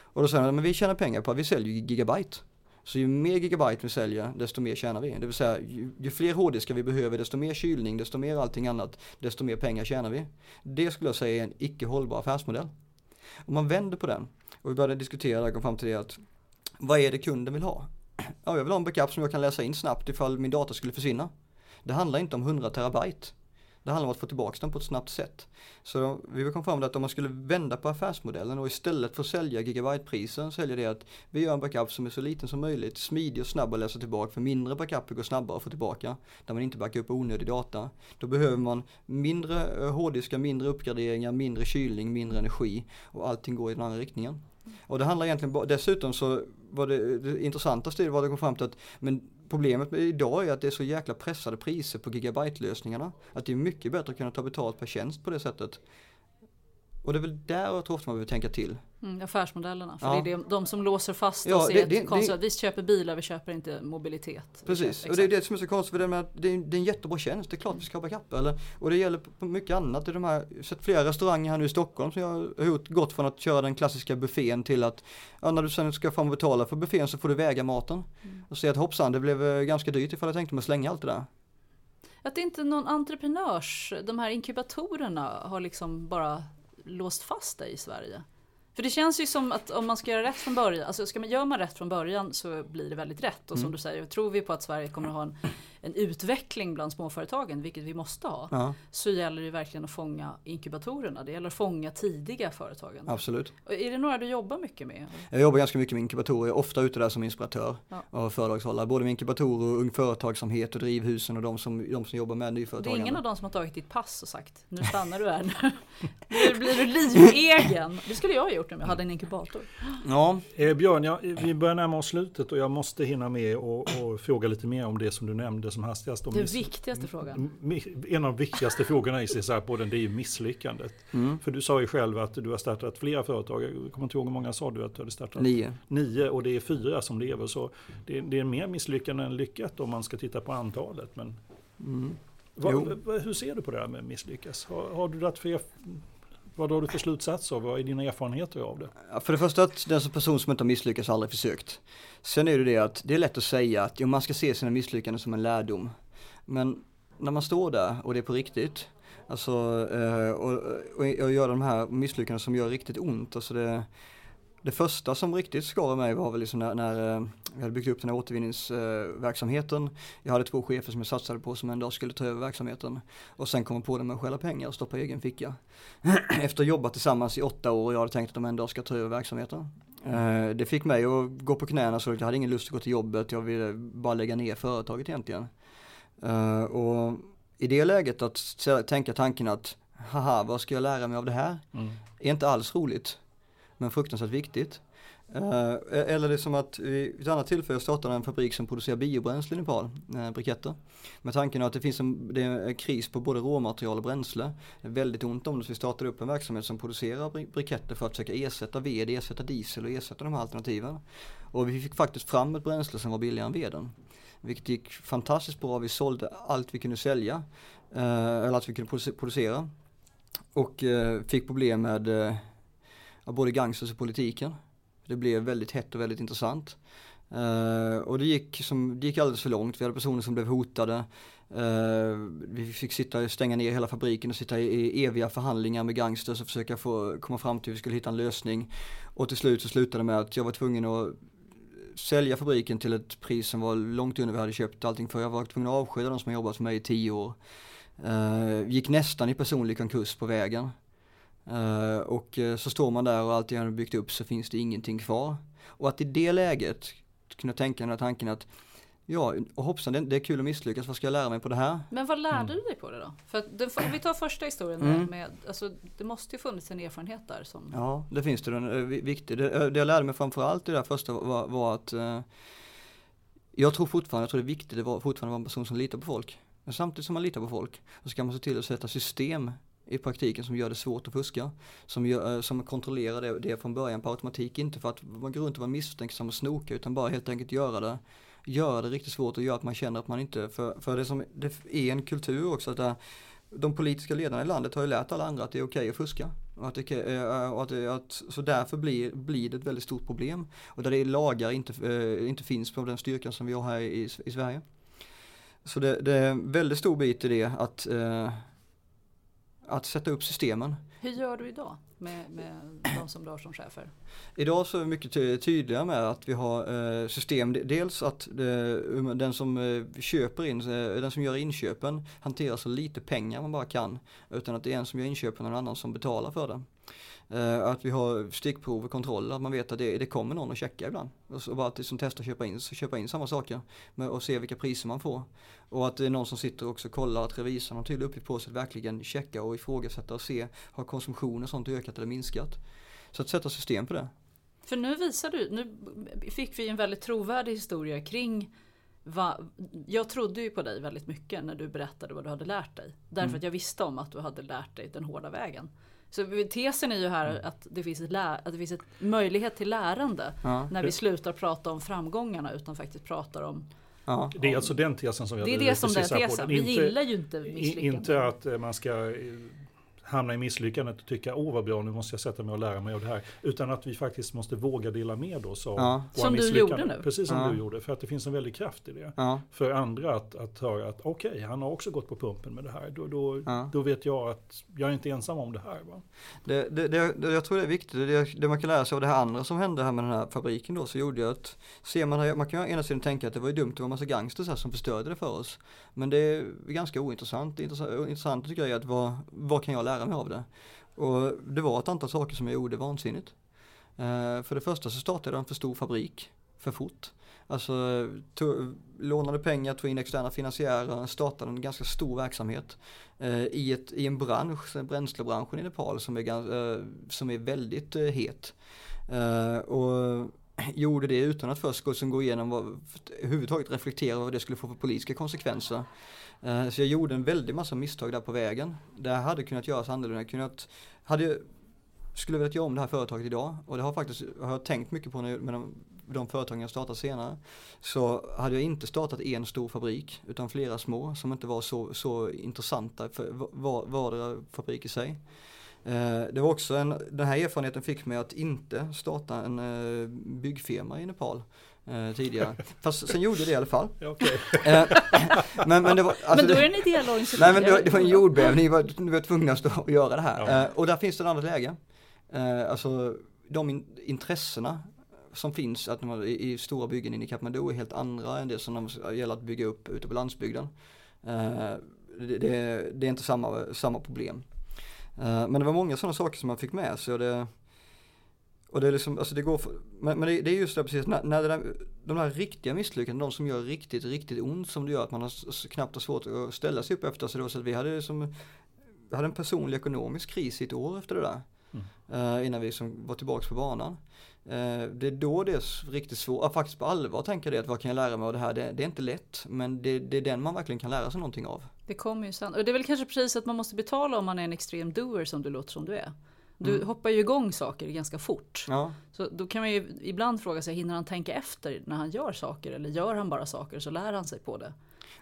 Speaker 4: Och då säger de men vi tjänar pengar på att vi säljer gigabyte. Så ju mer gigabyte vi säljer, desto mer tjänar vi. Det vill säga, ju, ju fler hårddiskar vi behöver, desto mer kylning, desto mer allting annat, desto mer pengar tjänar vi. Det skulle jag säga är en icke hållbar affärsmodell. Om man vänder på den och vi började diskutera och kom fram till det att vad är det kunden vill ha? Ja, jag vill ha en backup som jag kan läsa in snabbt ifall min data skulle försvinna. Det handlar inte om 100 terabyte. Det handlar om att få tillbaka den på ett snabbt sätt. Så vi kom fram till att om man skulle vända på affärsmodellen och istället för att sälja gigabytepriser sälja det att vi gör en backup som är så liten som möjligt, smidig och snabb att läsa tillbaka för mindre backuper går snabbare att få tillbaka där man inte backar upp onödig data. Då behöver man mindre eh, hårddiskar, mindre uppgraderingar, mindre kylning, mindre energi och allting går i den andra riktningen. Och det handlar egentligen dessutom så var det, det intressantaste var att det kom fram till att men problemet med idag är att det är så jäkla pressade priser på gigabyte-lösningarna. Att det är mycket bättre att kunna ta betalt per tjänst på det sättet. Och det är väl där jag tror ofta man behöver tänka till.
Speaker 2: Mm, affärsmodellerna, för ja. det är de som låser fast ja, oss i ett koncept. Vi köper bilar, vi köper inte mobilitet.
Speaker 4: Precis, och det är det som är så konstigt för det, med det, är, det är en jättebra tjänst, det är klart vi ska ha backup. Eller, och det gäller på mycket annat. Det är de här, jag har sett flera restauranger här nu i Stockholm som jag har gått från att köra den klassiska buffén till att ja, när du sen ska fram och betala för buffén så får du väga maten. Mm. Och se att hoppsan, det blev eh, ganska dyrt ifall jag tänkte mig slänga allt det där.
Speaker 2: Att det inte någon entreprenörs, de här inkubatorerna har liksom bara låst fast dig i Sverige. För det känns ju som att om man ska göra rätt från början, alltså ska man, gör man rätt från början så blir det väldigt rätt. Och som mm. du säger, tror vi på att Sverige kommer att ha en en utveckling bland småföretagen, vilket vi måste ha, ja. så gäller det verkligen att fånga inkubatorerna. Det gäller att fånga tidiga företagen.
Speaker 4: Absolut.
Speaker 2: Är det några du jobbar mycket med?
Speaker 4: Jag jobbar ganska mycket med inkubatorer, ofta ute där som inspiratör ja. och föredragshållare. Både med inkubatorer och Ung Företagsamhet och Drivhusen och de som, de som jobbar med nyföretagande.
Speaker 2: Det är ingen av dem som har tagit ditt pass och sagt nu stannar du här nu. nu blir du livegen. Det skulle jag ha gjort om jag hade en inkubator.
Speaker 3: Ja. Eh, Björn, ja, vi börjar närma oss slutet och jag måste hinna med och, och fråga lite mer om det som du nämnde det som hastigast.
Speaker 2: Den viktigaste frågan.
Speaker 3: En av de viktigaste frågorna i CSR-podden det är ju misslyckandet. Mm. För du sa ju själv att du har startat flera företag. Jag kommer inte ihåg hur många sa du att du hade startat?
Speaker 4: Nio.
Speaker 3: Nio och det är fyra som lever. Så det, det är mer misslyckande än lyckat om man ska titta på antalet. Men mm. vad, hur ser du på det här med misslyckas? Har, har du för vad drar du för slutsatser? Vad är dina erfarenheter av det?
Speaker 4: För det första att den som person som inte har misslyckats har aldrig försökt. Sen är det det att det är lätt att säga att jo, man ska se sina misslyckanden som en lärdom. Men när man står där och det är på riktigt, alltså eh, och, och, och gör de här misslyckandena som gör riktigt ont, alltså det det första som riktigt skar mig var väl liksom när, när eh, jag hade byggt upp den här återvinningsverksamheten. Jag hade två chefer som jag satsade på som en dag skulle ta över verksamheten. Och sen komma på det med att stjäla pengar och stoppa i egen ficka. Efter att ha jobbat tillsammans i åtta år och jag hade tänkt att de en dag ska ta över verksamheten. Eh, det fick mig att gå på knäna så jag hade ingen lust att gå till jobbet. Jag ville bara lägga ner företaget egentligen. Eh, och i det läget att tänka tanken att haha, vad ska jag lära mig av det här? Mm. Är inte alls roligt men fruktansvärt viktigt. Uh, eller det är som att vid ett annat tillfälle startade en fabrik som producerar biobränsle i Nepal, uh, briketter. Med tanken att det finns en, det är en kris på både råmaterial och bränsle. Det är väldigt ont om det så vi startade upp en verksamhet som producerar briketter för att försöka ersätta ved, ersätta diesel och ersätta de här alternativen. Och vi fick faktiskt fram ett bränsle som var billigare än veden. Vilket gick fantastiskt bra, vi sålde allt vi kunde sälja, uh, eller allt vi kunde producera. Och fick problem med av både gangsters och politiken. Det blev väldigt hett och väldigt intressant. Uh, och det gick, som, det gick alldeles för långt. Vi hade personer som blev hotade. Uh, vi fick sitta stänga ner hela fabriken och sitta i, i eviga förhandlingar med gangsters och försöka få komma fram till hur vi skulle hitta en lösning. Och till slut så slutade det med att jag var tvungen att sälja fabriken till ett pris som var långt under vad vi hade köpt allting för. Jag var tvungen att avskeda de som har jobbat för mig i tio år. Uh, gick nästan i personlig konkurs på vägen. Uh, och uh, så står man där och allt jag har byggt upp så finns det ingenting kvar. Och att i det läget kunna tänka den här tanken att Ja, och hoppsan det, det är kul att misslyckas, vad ska jag lära mig på det här?
Speaker 2: Men vad lärde mm. du dig på det då? För att den, om vi tar första historien mm. med, alltså, det måste ju funnits en erfarenhet där som...
Speaker 4: Ja, det finns det, den är viktig. Det, det jag lärde mig framförallt i det där första var, var att uh, jag tror fortfarande, jag tror det är viktigt, det var fortfarande vara en person som litar på folk. Men samtidigt som man litar på folk, så ska man se till att sätta system i praktiken som gör det svårt att fuska. Som, gör, eh, som kontrollerar det, det från början på automatik. Inte för att man går runt och vara misstänksam och snoka utan bara helt enkelt göra det göra det riktigt svårt och göra att man känner att man inte, för, för det som det är en kultur också där eh, de politiska ledarna i landet har ju lärt alla andra att det är okej okay att fuska. Och att det, eh, och att, att, så därför blir, blir det ett väldigt stort problem. Och där det är lagar inte, inte finns på den styrkan som vi har här i, i Sverige. Så det, det, är en väldigt stor bit i det att eh, att sätta upp systemen.
Speaker 2: Hur gör du idag med, med de som du har som chefer?
Speaker 4: Idag så är vi mycket tydliga med att vi har eh, system, dels att eh, den som eh, köper in, den som gör inköpen hanterar så lite pengar man bara kan. Utan att det är en som gör inköpen och någon annan som betalar för det. Uh, att vi har stickprov och kontroller, att man vet att det, det kommer någon och checka ibland. Och så bara att som testar köpa in, så köpa in samma saker och se vilka priser man får. Och att det är någon som sitter och också kollar att revisorn har tydlig uppgift på sig att verkligen checka och ifrågasätta och se, har konsumtionen och sånt ökat eller minskat? Så att sätta system på det.
Speaker 2: För nu visar du, nu fick vi en väldigt trovärdig historia kring Va, jag trodde ju på dig väldigt mycket när du berättade vad du hade lärt dig. Därför mm. att jag visste om att du hade lärt dig den hårda vägen. Så tesen är ju här mm. att det finns, ett lä- att det finns ett möjlighet till lärande. Ja. När vi slutar prata om framgångarna utan faktiskt pratar om
Speaker 3: Ja. Det är alltså den tesen som jag
Speaker 2: Det är det som den tesen. Vi gillar ju inte misslyckanden.
Speaker 3: Inte att eh, man ska hamna i misslyckandet och tycka åh vad bra nu måste jag sätta mig och lära mig av det här. Utan att vi faktiskt måste våga dela med oss av ja.
Speaker 2: Som du gjorde nu.
Speaker 3: Precis som ja. du gjorde. För att det finns en väldig kraft i det. Ja. För andra att, att höra att okej, okay, han har också gått på pumpen med det här. Då, då, då vet jag att jag är inte ensam om det här. Va?
Speaker 4: Det, det, det, jag tror det är viktigt, det, det man kan lära sig av det här andra som hände här med den här fabriken då, så gjorde jag att, ser man, man kan ena sidan tänka att det var ju dumt, det var en massa gangsters här som förstörde det för oss. Men det är ganska ointressant. Det intressant, tycker jag är att vad, vad kan jag lära mig av det? Och det var ett antal saker som jag gjorde vansinnigt. Eh, för det första så startade jag en för stor fabrik för fort. Alltså tog, lånade pengar, tog in externa finansiärer, startade en ganska stor verksamhet eh, i, ett, i en bransch, bränslebranschen i Nepal som är, uh, som är väldigt eh, het. och gjorde det utan att först gå, gå igenom vad, överhuvudtaget reflektera vad det skulle få för politiska konsekvenser. Eh, så jag gjorde en väldig massa misstag där på vägen. Det hade kunnat göras annorlunda. Kunnat, hade, skulle velat göra om det här företaget idag och det har faktiskt, har jag tänkt mycket på med de, de företagen jag startat senare. Så hade jag inte startat en stor fabrik utan flera små som inte var så, så intressanta för var, vardera fabrik i sig. Eh, det var också en, den här erfarenheten fick mig att inte starta en eh, byggfirma i Nepal eh, tidigare. Fast sen gjorde det i alla fall.
Speaker 3: Okej.
Speaker 4: Eh, men, men det var, alltså
Speaker 2: men då är det en ideell organisation.
Speaker 4: Nej men det var, det var en jordbävning, vi var, var tvungna att stå och göra det här.
Speaker 3: Ja.
Speaker 4: Eh, och där finns det ett annat läge. Alltså de in, intressena som finns att man, i, i stora byggen inne i Kathmandu är helt andra än det som de gäller att bygga upp ute på landsbygden. Det, det, det är inte samma, samma problem. Men det var många sådana saker som man fick med sig och det och det är liksom, alltså det går för, men, men det, det är just det precis, när, när det där, de där riktiga misslyckandena, de som gör riktigt, riktigt ont som det gör att man har knappt har svårt att ställa sig upp efter. Så det var så att vi hade som, vi hade en personlig ekonomisk kris i ett år efter det där. eh, innan vi som var tillbaks på banan. Eh, det är då det är riktigt svårt, att faktiskt på allvar tänka det att vad kan jag lära mig av det här? Det, det är inte lätt, men det, det är den man verkligen kan lära sig någonting av.
Speaker 2: Det kommer ju sen. Och det är väl kanske precis att man måste betala om man är en extrem doer som du låter som du är. Du hoppar ju igång saker ganska fort.
Speaker 4: Ja.
Speaker 2: Så då kan man ju ibland fråga sig, hinner han tänka efter när han gör saker? Eller gör han bara saker så lär han sig på det?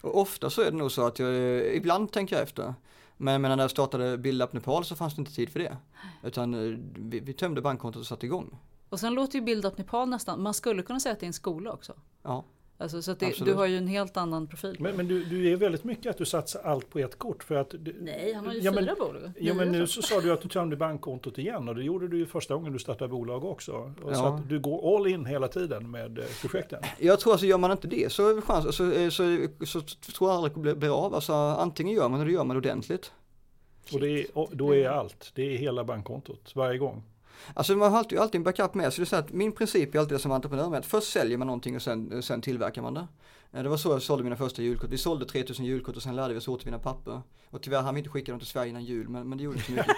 Speaker 4: Och ofta så är det nog så att jag, ibland tänker jag efter. Men, men när jag startade Build Up Nepal så fanns det inte tid för det. Utan eh, vi, vi tömde bankkontot och satte igång.
Speaker 2: Och sen låter ju Build Up Nepal nästan, man skulle kunna säga att det är en skola också.
Speaker 4: Ja.
Speaker 2: Alltså, så att det, du har ju en helt annan profil.
Speaker 3: Men, men du, du är väldigt mycket att du satsar allt på ett kort. För att du,
Speaker 2: Nej, han har ju
Speaker 3: Ja, men-
Speaker 2: fyra bolag.
Speaker 3: Ja men nu
Speaker 2: så.
Speaker 3: så sa du att du tömde bankkontot igen och det gjorde du ju första gången du startade bolag också. Och Så
Speaker 4: Ja.
Speaker 3: att du går all in hela tiden med eh, projekten.
Speaker 4: Jag tror alltså gör man inte det så, chans, så, så, så, så tror jag aldrig det blir- blir av. Alltså antingen gör man det, eller gör man det ordentligt.
Speaker 3: Och, det är, och då är allt, det är hela bankkontot varje gång.
Speaker 4: Alltså man har alltid, alltid en backup med sig. Det är så att min princip är alltid det som entreprenör med att först säljer man någonting och sen, sen tillverkar man det. Eh, det var så jag sålde mina första julkort. Vi sålde 3000 julkort och sen lärde vi oss återvinna papper. Och tyvärr hann vi inte skicka dem till Sverige innan jul men, men det gjorde inte så mycket.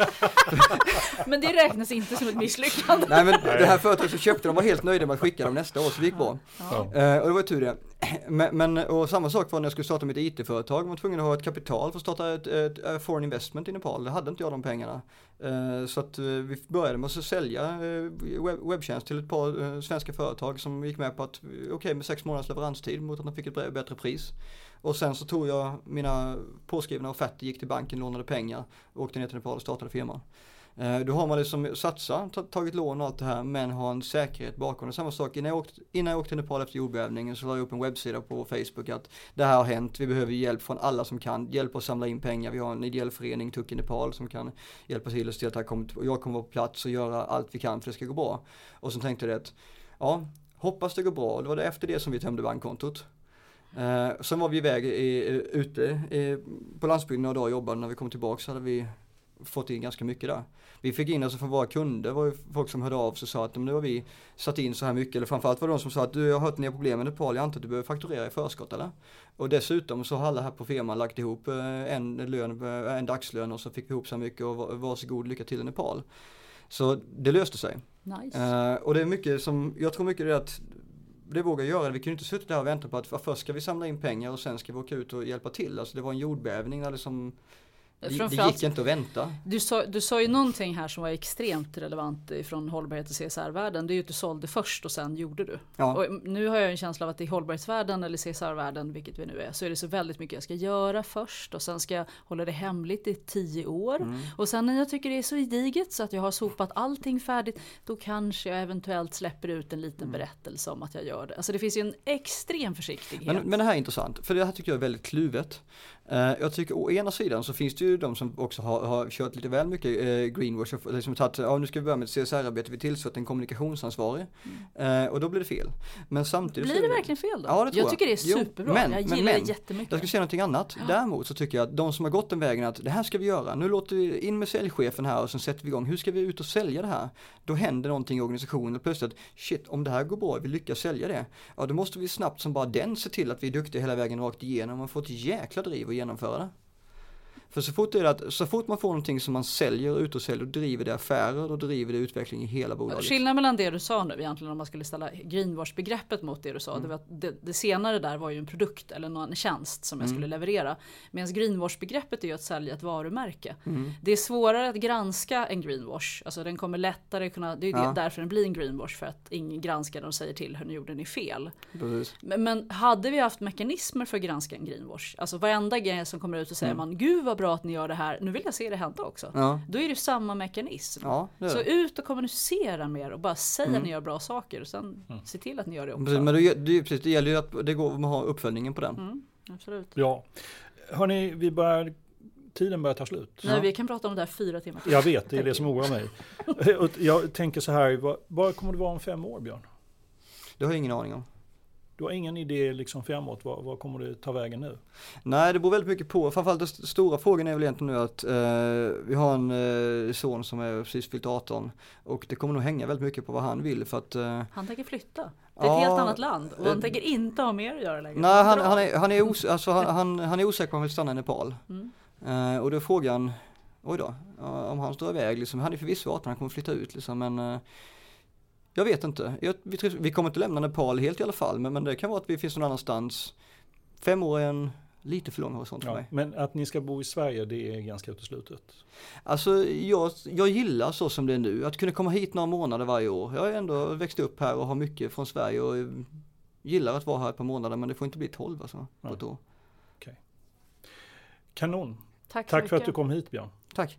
Speaker 2: Men det räknas inte som ett misslyckande.
Speaker 4: Nej men det här företaget som köpte dem var helt nöjda med att skicka dem nästa år så det gick bra.
Speaker 3: Ja.
Speaker 4: Eh, och det var tur det. Men, men, och samma sak var när jag skulle starta mitt IT-företag. Jag var tvungen att ha ett kapital för att starta ett, ett, foreign investment i Nepal. Det hade inte jag de pengarna. Eh, så att eh, vi började med att sälja webb, webbtjänst till ett par svenska företag som gick med på att okej med sex månaders leveranstid mot att de fick ett bä- bättre pris. Och sen så tog jag mina påskrivna offerter, gick till banken, lånade pengar, åkte ner till Nepal och startade firman. Eh, då har man liksom satsat, tagit lån och allt det här men har en säkerhet bakom det. Samma sak innan jag, åkte, innan jag åkte till Nepal efter jordbävningen så la jag upp en webbsida på Facebook att det här har hänt, vi behöver hjälp från alla som kan, hjälp att samla in pengar. Vi har en ideell förening, Tuck i Nepal, som kan hjälpa till och se att det här kommer, och jag kommer vara på plats och göra allt vi kan för att det ska gå bra. Och så tänkte jag att, ja, hoppas det går bra. Det var det efter det som vi tömde bankkontot. Eh, sen var vi iväg i, ute i, på landsbygden några dagar och jobbade. När vi kom tillbaka så hade vi fått in ganska mycket där. Vi fick in alltså från våra kunder, var ju folk som hörde av sig och sa att "Men nu har vi satt in så här mycket. Eller framförallt var det de som sa att du jag har hört har problem med Nepal, jag antar att du behöver fakturera i förskott eller? Och dessutom så har alla här på firman lagt ihop eh, en, lön, eh, en dagslön och så fick vi ihop så här mycket och var- varsågod lycka till i Nepal. Så det löste sig.
Speaker 2: Nice.
Speaker 4: Eh, och det är mycket som, jag tror mycket det är att det vågar jag göra. Vi kunde inte sitta där och vänta på att först ska vi samla in pengar och sen ska vi åka ut och hjälpa till. Alltså det var en jordbävning där liksom, det, gick inte att vänta.
Speaker 2: Du sa, du sa ju någonting här som var extremt relevant från hållbarhet och CSR-världen. Det är ju att du sålde först och sen gjorde du.
Speaker 4: Ja.
Speaker 2: Och nu har jag en känsla av att i hållbarhetsvärlden eller CSR-världen, vilket vi nu är, så är det så väldigt mycket jag ska göra först och sen ska jag hålla det hemligt i tio år.
Speaker 4: Mm.
Speaker 2: Och sen när jag tycker det är så gediget så att jag har sopat allting färdigt, då kanske jag eventuellt släpper ut en liten berättelse om att jag gör det. Alltså det finns ju en extrem försiktighet.
Speaker 4: Men, men det här är intressant, för det här tycker jag är väldigt kluvet. Eh, jag tycker å ena sidan så finns det ju de som också har, har kört lite väl mycket eh, greenwash och liksom tagit, ja nu ska vi börja med ett CSR-arbete, vi tillsätter en kommunikationsansvarig. Eh, och då blir det fel. Men samtidigt
Speaker 2: Blir det verkligen fel då?
Speaker 4: Ja, det tror
Speaker 2: jag
Speaker 4: jag.
Speaker 2: tycker det är
Speaker 4: Jo,
Speaker 2: superbra.
Speaker 4: men-
Speaker 2: jag gillar
Speaker 4: men,
Speaker 2: det jättemycket.
Speaker 4: Jag ska säga någonting annat. Däremot så tycker jag att de som har gått den vägen att det här ska vi göra. Nu låter vi in med säljchefen här och sen sätter vi igång. Hur ska vi ut och sälja det här? Då händer någonting i organisationen och plötsligt shit om det här går bra, vi lyckas sälja det. Ja då måste vi snabbt som bara den se till att vi är duktiga hela vägen rakt igenom och få ett jäkla driv att genomföra det. För så fort, det är att, så fort man får någonting som man säljer, ut och säljer, då driver det affärer, då driver det utveckling i hela bolaget.
Speaker 2: Skillnaden mellan det du sa nu egentligen om man skulle ställa greenwash-begreppet mot det du sa.
Speaker 4: Mm.
Speaker 2: Det, var att det, det senare där var ju en produkt eller någon tjänst som jag skulle
Speaker 4: Mm.
Speaker 2: leverera. Medan greenwash-begreppet är ju att sälja ett varumärke.
Speaker 4: Mm.
Speaker 2: Det är svårare att granska en greenwash. Alltså den kommer lättare kunna, det är ju
Speaker 4: Ja.
Speaker 2: därför den blir en greenwash. För att ingen granskar den och säger till hur gjorde ni fel.
Speaker 4: Precis.
Speaker 2: Men, men hade vi haft mekanismer för att granska en greenwash, alltså varenda grej som kommer ut och säger man gud vad bra att ni gör det här, nu vill jag se det hända också.
Speaker 4: Ja.
Speaker 2: Då är det samma mekanism.
Speaker 4: Ja, det
Speaker 2: Så ut och kommunicera mer och bara säg
Speaker 4: Mm.
Speaker 2: att ni gör bra saker och sen se till att ni gör det också.
Speaker 4: Precis, men det, det, precis, det gäller ju att det går att ha uppföljningen på den.
Speaker 2: Mm, absolut.
Speaker 3: Ja. Hörni, vi börjar, tiden börjar ta slut.
Speaker 2: Nej, vi kan prata om det här fyra timmar till.
Speaker 3: Jag vet, det är det som oroar mig. Jag tänker så här, vad, vad kommer det vara om fem år Björn?
Speaker 4: Det har jag ingen aning om.
Speaker 3: Du har ingen idé liksom framåt, vad, vad kommer det ta vägen nu?
Speaker 4: Nej, det beror väldigt mycket på. Framförallt den st- stora frågan är väl egentligen nu att eh, vi har en eh, son som är precis fyllt 18 och det kommer nog hänga väldigt mycket på vad han vill för att eh,
Speaker 2: Han tänker flytta till ett
Speaker 4: Ja,
Speaker 2: helt annat land och han
Speaker 4: eh,
Speaker 2: tänker inte ha mer att göra längre.
Speaker 4: Nej, han, han, är, han, är os, alltså, han, han, han är osäker på om han vill stanna i Nepal.
Speaker 2: Mm.
Speaker 4: Eh, och då är frågan, oj då, om han står iväg liksom, han är förvisso 18, han kommer flytta ut liksom, men eh, jag vet inte. Jag, vi, vi kommer inte lämna Nepal helt i alla fall, men, men det kan vara att vi finns någon annanstans. Fem år är en lite för lång horisont för
Speaker 3: Ja,
Speaker 4: mig.
Speaker 3: men att ni ska bo i Sverige, det är ganska uteslutet.
Speaker 4: Alltså jag, jag gillar så som det är nu, att kunna komma hit några månader varje år. Jag har ändå växt upp här och har mycket från Sverige och eh, gillar att vara här ett par månader men det får inte bli 12 alltså, på ett år.
Speaker 3: Kanon.
Speaker 2: Tack,
Speaker 3: Tack för
Speaker 2: mycket.
Speaker 3: att du kom hit Björn.
Speaker 4: Tack!